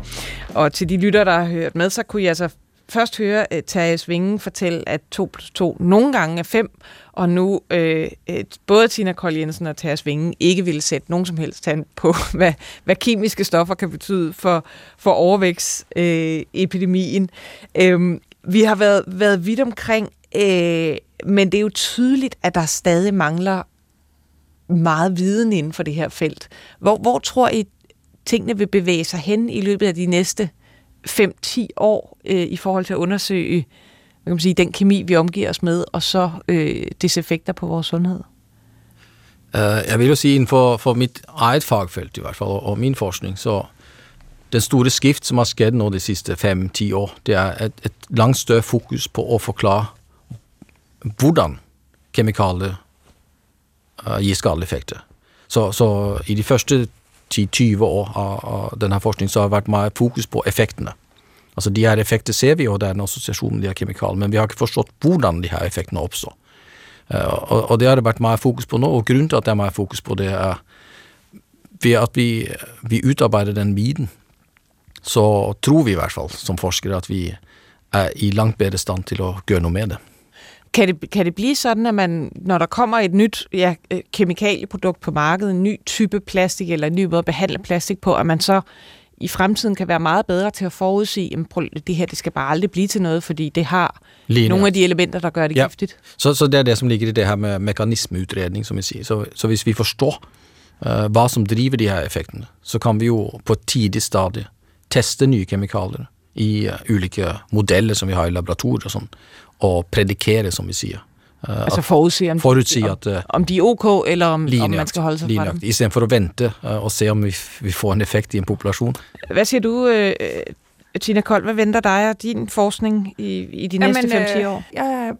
[SPEAKER 2] Og til de lytter, der har hørt med, så kunne jeg altså først høre uh, Terje Svingen fortælle, at 2 plus 2 nogle gange er 5, og nu øh, øh, både Tina Kold Jensen og Terje Svingen ikke ville sætte nogen som helst tand på, (laughs) hvad, hvad kemiske stoffer kan betyde for, for overvækstepidemien. Øh, øhm, vi har været, været vidt omkring, øh, men det er jo tydeligt, at der stadig mangler meget viden inden for det her felt. Hvor, hvor tror I, tingene vil bevæge sig hen i løbet af de næste 5-10 år øh, i forhold til at undersøge hvad kan man sige, den kemi, vi omgiver os med, og så øh, dets effekter på vores sundhed?
[SPEAKER 4] Uh, jeg vil jo sige, inden for, for mit eget fagfelt i hvert fald, og min forskning, så den store skift, som har sket nå de sidste 5-10 år, det er et, et langt større fokus på at forklare, hvordan kemikalier uh, øh, giver skadelige effekter. Så, så i de første 10-20 år av, av denne forskningen så har det vært meget fokus på effektene. Altså de her effekter ser vi, og det er en assosiasjon med de her kjemikaliene, men vi har ikke forstått hvordan de her effektene oppstår. Uh, øh, og, og det har det vært meget fokus på nå, og grunnen til at det er meget fokus på det, er ved at vi, vi utarbeider den viten. så tror vi i hvert fall som forskere at vi er i langt bedre stand til å gjøre noe med det.
[SPEAKER 2] Kan det, kan det blive sådan, at man, når der kommer et nyt ja, øh, kemikalieprodukt på markedet, en ny type plastik eller en ny måde at behandle plastik på, at man så i fremtiden kan være meget bedre til at forudsige, at det her det skal bare aldrig blive til noget, fordi det har Lige nogle af de elementer, der gør det ja. giftigt.
[SPEAKER 4] Så, så det er det, som ligger i det her med mekanismeutredning, som jeg siger. Så, så hvis vi forstår, uh, hvad som driver de her effekterne, så kan vi jo på et tidligt stadie teste nye kemikalier i uh, ulike modeller, som vi har i laboratorier og sådan, og predikere, som vi siger.
[SPEAKER 2] Uh, altså forudse, om,
[SPEAKER 4] forudse at, uh,
[SPEAKER 2] om de er ok, eller om, om man skal holde sig fra dem.
[SPEAKER 4] I stedet for at vente uh, og se, om vi, vi får en effekt i en population.
[SPEAKER 2] Hvad siger du, uh, Tina Kold, hvad venter dig og din forskning i, i de næste 5-10 år?
[SPEAKER 3] Jeg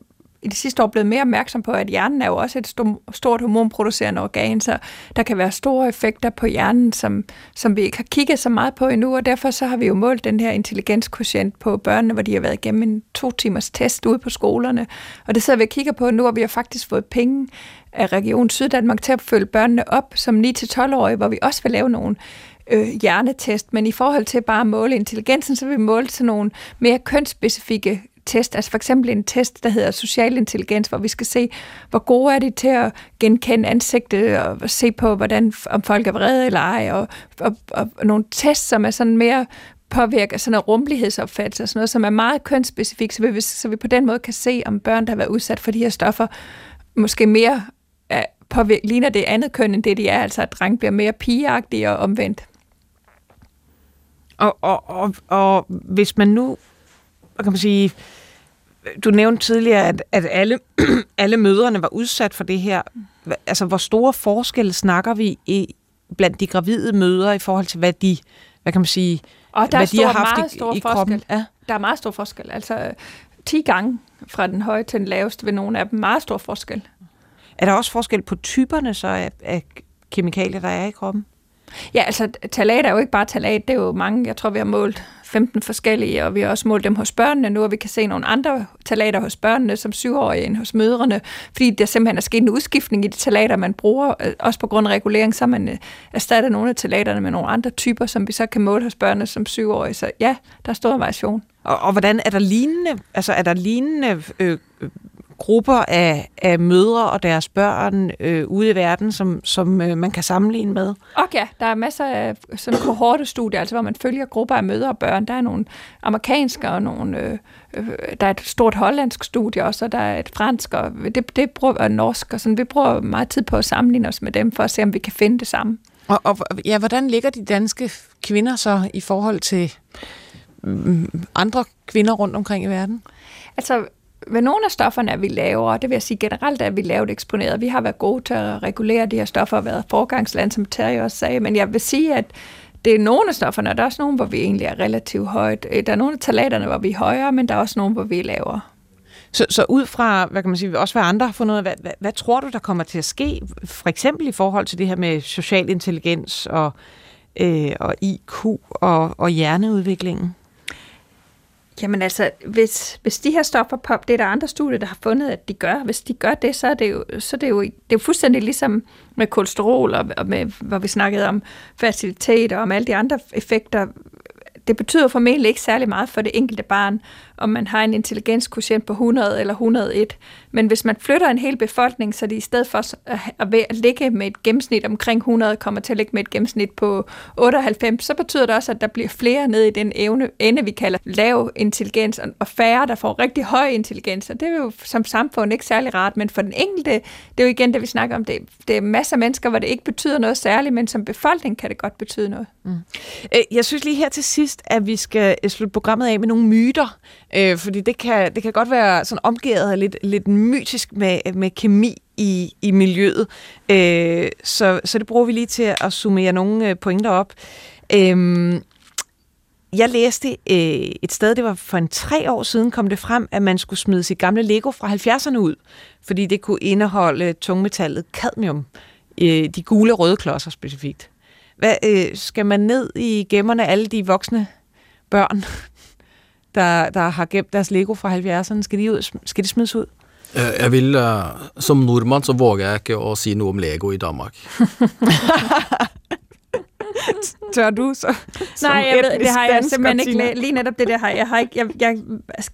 [SPEAKER 3] i de sidste år blevet mere opmærksom på, at hjernen er jo også et stort hormonproducerende organ, så der kan være store effekter på hjernen, som, som vi ikke har kigget så meget på endnu, og derfor så har vi jo målt den her intelligenskotient på børnene, hvor de har været igennem en to timers test ude på skolerne, og det sidder vi og kigger på nu, og vi har faktisk fået penge af Region Syddanmark til at følge børnene op som 9-12-årige, hvor vi også vil lave nogle øh, hjernetest, men i forhold til bare at måle intelligensen, så vil vi måle til nogle mere kønsspecifikke test, altså for eksempel en test, der hedder social intelligens, hvor vi skal se, hvor gode er de til at genkende ansigtet og se på, hvordan, om folk er vrede eller ej, og, og, og, og nogle tests, som er sådan mere påvirker sådan en rummelighedsopfattelse og sådan noget, som er meget kønsspecifik, så vi, så vi på den måde kan se, om børn, der har været udsat for de her stoffer, måske mere er, påvirker, ligner det andet køn, end det de er, altså at dreng bliver mere pigeagtige og omvendt.
[SPEAKER 2] Og, og, og, og hvis man nu, kan man sige, du nævnte tidligere, at, at alle, (clears throat) alle mødrene var udsat for det her. Altså, hvor store forskelle snakker vi i, blandt de gravide mødre i forhold til, hvad de, hvad kan man sige,
[SPEAKER 3] og der hvad er de har haft meget i, stor i kroppen? Ja. Der er meget stor forskel. Altså, 10 gange fra den høje til den laveste ved nogle af dem. Meget stor forskel.
[SPEAKER 2] Er der også forskel på typerne så af, af kemikalier, der er i kroppen?
[SPEAKER 3] Ja, altså talat er jo ikke bare talat, det er jo mange, jeg tror vi har målt 15 forskellige, og vi har også målt dem hos børnene nu, og vi kan se nogle andre talater hos børnene som syvårige end hos mødrene, fordi der simpelthen er sket en udskiftning i de talater, man bruger, øh, også på grund af regulering, så man øh, erstatter nogle af talaterne med nogle andre typer, som vi så kan måle hos børnene som syvårige. Så ja, der er stor variation.
[SPEAKER 2] Og, og hvordan er der lignende, altså er der lignende øh, grupper af, af mødre og deres børn øh, ude i verden, som, som øh, man kan sammenligne med?
[SPEAKER 3] Okay, der er masser af sådan kohortestudier, altså hvor man følger grupper af mødre og børn. Der er nogle amerikanske og nogle, øh, øh, der er et stort hollandsk studie også, og der er et fransk og det, det bruger, og norsk, og sådan, vi bruger meget tid på at sammenligne os med dem, for at se, om vi kan finde det samme.
[SPEAKER 2] Og, og ja, hvordan ligger de danske kvinder så i forhold til mm, andre kvinder rundt omkring i verden?
[SPEAKER 3] Altså, ved nogle af stofferne er vi og det vil jeg sige generelt at vi lavt eksponeret. Vi har været gode til at regulere de her stoffer og været forgangsland, som Terje også sagde, men jeg vil sige, at det er nogle af stofferne, og der er også nogle, hvor vi egentlig er relativt højt. Øh, der er nogle af talaterne, hvor vi er højere, men der er også nogle, hvor vi er lavere.
[SPEAKER 2] Så, så ud fra, hvad kan man sige, også hvad andre har fundet ud af, hvad, hvad, hvad tror du, der kommer til at ske, for eksempel i forhold til det her med social intelligens og, øh, og IQ og, og hjerneudviklingen?
[SPEAKER 3] Jamen altså, hvis, hvis de her stoffer pop, det er der andre studier, der har fundet, at de gør. Hvis de gør det, så er det jo, så er det jo, det er jo fuldstændig ligesom med kolesterol, og, og med, hvor vi snakkede om facilitet og om alle de andre effekter. Det betyder formentlig ikke særlig meget for det enkelte barn, om man har en intelligenskotient på 100 eller 101. Men hvis man flytter en hel befolkning, så de i stedet for at ligge med et gennemsnit omkring 100, kommer til at ligge med et gennemsnit på 98, så betyder det også, at der bliver flere ned i den evne, ende, vi kalder lav intelligens, og færre, der får rigtig høj intelligens. Og det er jo som samfund ikke særlig rart, men for den enkelte, det er jo igen det, vi snakker om, det, det er masser af mennesker, hvor det ikke betyder noget særligt, men som befolkning kan det godt betyde noget. Mm.
[SPEAKER 2] Øh, jeg synes lige her til sidst, at vi skal øh, slutte programmet af med nogle myter, Øh, fordi det kan, det kan godt være sådan omgivet lidt, lidt mytisk med, med kemi i, i miljøet. Øh, så, så det bruger vi lige til at summere nogle øh, pointer op. Øh, jeg læste øh, et sted, det var for en tre år siden, kom det frem, at man skulle smide sit gamle Lego fra 70'erne ud, fordi det kunne indeholde tungmetallet cadmium, øh, de gule røde klodser specifikt. Hvad, øh, skal man ned i gemmerne alle de voksne børn, der, der har gemt deres Lego fra 70'erne? Skal de, ud, skal de smides ud?
[SPEAKER 4] Jeg vil, uh, som nordmand, så våger jeg ikke at sige noget om Lego i Danmark.
[SPEAKER 2] Tør du så?
[SPEAKER 3] Nej, jeg ved, det har jeg simpelthen ikke. Lige netop det der har jeg, har ikke, jeg, jeg,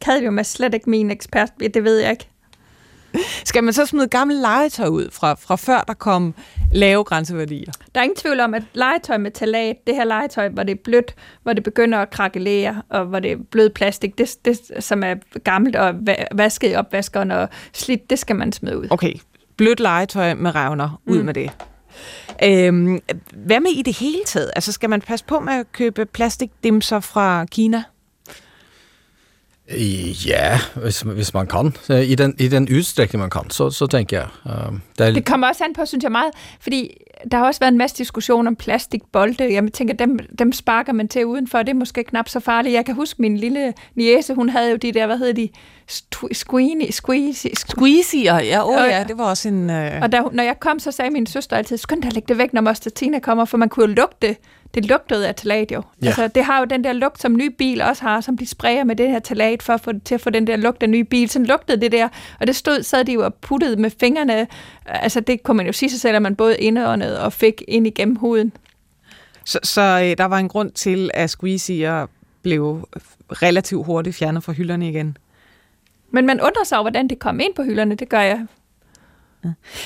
[SPEAKER 3] jeg jo med slet ikke min ekspert, det ved jeg ikke. (laughs)
[SPEAKER 2] Skal man så smide gamle legetøj ud fra, fra før der kom lave grænseværdier?
[SPEAKER 3] Der er ingen tvivl om, at legetøj med talat, det her legetøj, hvor det er blødt, hvor det begynder at krakelere, og hvor det er blød plastik, det, det som er gammelt og vasket i opvaskeren og slidt, det skal man smide ud.
[SPEAKER 2] Okay, blødt legetøj med revner, ud mm. med det. Øhm, hvad med i det hele taget? Altså skal man passe på med at købe plastikdimser fra Kina?
[SPEAKER 4] Ja, hvis, hvis man kan. I den, i den udstrækning man kan, så, så tænker jeg. Uh,
[SPEAKER 3] det, er det kommer også an på, synes jeg meget, fordi der har også været en masse diskussion om plastikbolde. Jeg tænker, dem, dem sparker man til udenfor, det er måske knap så farligt. Jeg kan huske min lille niece, hun havde jo de der, hvad hedder de, squeezy, squeezy,
[SPEAKER 2] squeezier, ja, oh, ja, det var også en...
[SPEAKER 3] Uh... Og da, når jeg kom, så sagde min søster altid, skynd dig at lægge det væk, når Moster Tina kommer, for man kunne jo lugte det lugtede af talat jo. Ja. Altså, det har jo den der lugt, som nye bil også har, som de sprayer med det her talat for at få, til at få den der lugt af nye bil. Sådan lugtede det der, og det stod, sad de jo og puttede med fingrene. Altså, det kunne man jo sige sig selv, at man både indåndede og fik ind igennem huden.
[SPEAKER 2] Så, så øh, der var en grund til, at squeezier blev relativt hurtigt fjernet fra hylderne igen?
[SPEAKER 3] Men man undrer sig over, hvordan det kom ind på hylderne. Det gør jeg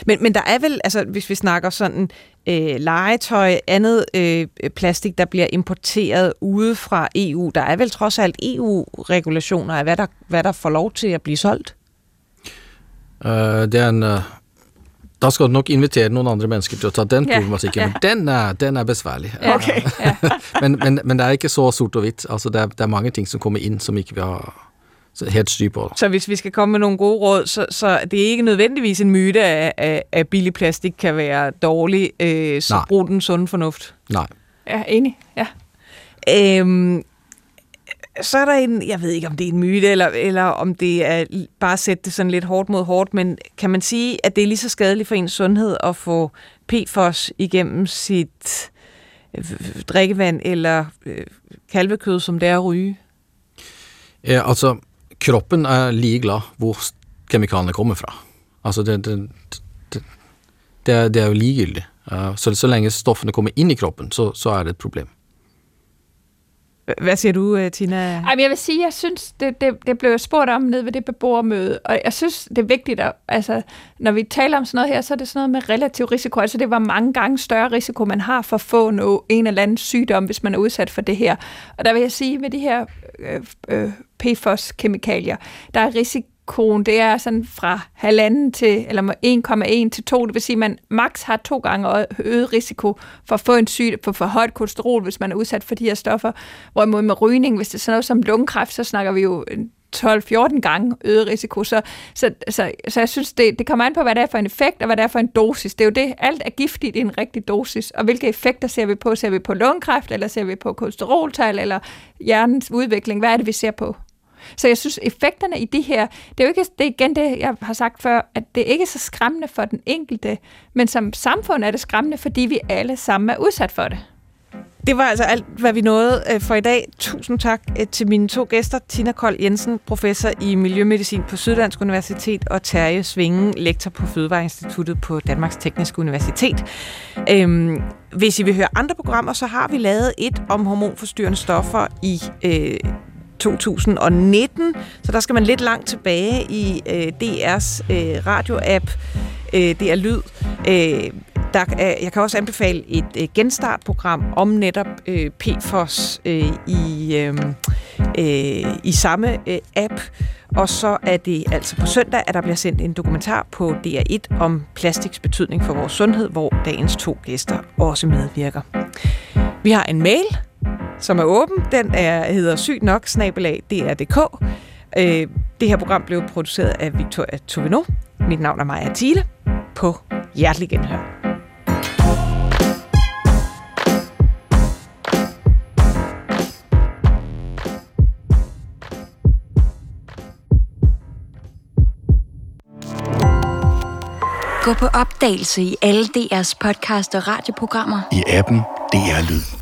[SPEAKER 2] men, men der er vel, altså hvis vi snakker sådan øh, legetøj, andet øh, plastik, der bliver importeret ude fra EU, der er vel trods alt EU-regulationer af, hvad der, hvad der får lov til at blive solgt?
[SPEAKER 4] Uh, det er en... Uh der skal du nok invitere nogle andre mennesker til at tage den problematikken, ja, ja. men den er, den er besværlig.
[SPEAKER 2] Okay. (laughs)
[SPEAKER 4] Men, men, men det er ikke så sort og hvidt. Altså, der, der er mange ting, som kommer ind, som ikke vi har helt styr på.
[SPEAKER 2] Så hvis vi skal komme med nogle gode råd, så, så det er ikke nødvendigvis en myte, at, at, at billig plastik kan være dårlig, øh, så Nej. brug den sunde fornuft.
[SPEAKER 4] Nej.
[SPEAKER 3] Ja, enig. Ja.
[SPEAKER 2] Øhm, så er der en, jeg ved ikke om det er en myte, eller, eller om det er bare at sætte det sådan lidt hårdt mod hårdt, men kan man sige, at det er lige så skadeligt for ens sundhed at få PFOS igennem sit øh, drikkevand eller øh, kalvekød, som det er at ryge?
[SPEAKER 4] Ja, altså kroppen er ligeglad hvor kemikaliene kommer fra. Altså det, det, det, det, er, det er jo likegyldig. Eh, så, så lenge stoffene kommer inn i kroppen, så, så er det et problem.
[SPEAKER 2] Hvad siger du, øh, Tina?
[SPEAKER 3] Jamen, jeg vil sige, jeg synes, det, det, det blev spurgt om nede ved det beboermøde, og jeg synes, det er vigtigt, at, altså, når vi taler om sådan noget her, så er det sådan noget med relativ risiko. Altså, det var mange gange større risiko, man har for at få noget, en eller anden sygdom, hvis man er udsat for det her. Og der vil jeg sige, med de her øh, øh, PFOS-kemikalier, der er risiko risikoen, det er sådan fra halvanden til, eller 1,1 til 2, det vil sige, at man maks har to gange øget risiko for at få en syg, for for højt kolesterol, hvis man er udsat for de her stoffer. Hvorimod med rygning, hvis det er sådan noget som lungekræft, så snakker vi jo 12-14 gange øget risiko. Så, så, så, så jeg synes, det, det kommer an på, hvad det er for en effekt, og hvad det er for en dosis. Det er jo det, alt er giftigt i en rigtig dosis. Og hvilke effekter ser vi på? Ser vi på lungekræft, eller ser vi på kolesteroltal, eller hjernens udvikling? Hvad er det, vi ser på? Så jeg synes, effekterne i det her, det er jo ikke, det er igen det, jeg har sagt før, at det ikke så skræmmende for den enkelte, men som samfund er det skræmmende, fordi vi alle sammen er udsat for det.
[SPEAKER 2] Det var altså alt, hvad vi nåede øh, for i dag. Tusind tak øh, til mine to gæster, Tina Kold Jensen, professor i Miljømedicin på Syddansk Universitet, og Terje Svingen, lektor på Fødevareinstituttet på Danmarks Tekniske Universitet. Øhm, hvis I vil høre andre programmer, så har vi lavet et om hormonforstyrrende stoffer i øh, 2019, så der skal man lidt langt tilbage i øh, DR's øh, radioapp, øh, det er lyd. Øh, der, øh, jeg kan også anbefale et øh, genstartprogram om netop øh, PFOS øh, i, øh, øh, i samme øh, app. Og så er det altså på søndag, at der bliver sendt en dokumentar på DR1 om plastiks betydning for vores sundhed, hvor dagens to gæster også medvirker. Vi har en mail, som er åben. Den er, hedder sygt nok, snabelag dr.dk. Øh, det her program blev produceret af Victoria Tovino. Mit navn er Maja Thiele. På hjertelig genhør.
[SPEAKER 1] Gå på opdagelse i alle DR's podcast og radioprogrammer.
[SPEAKER 5] I appen DR Lyd.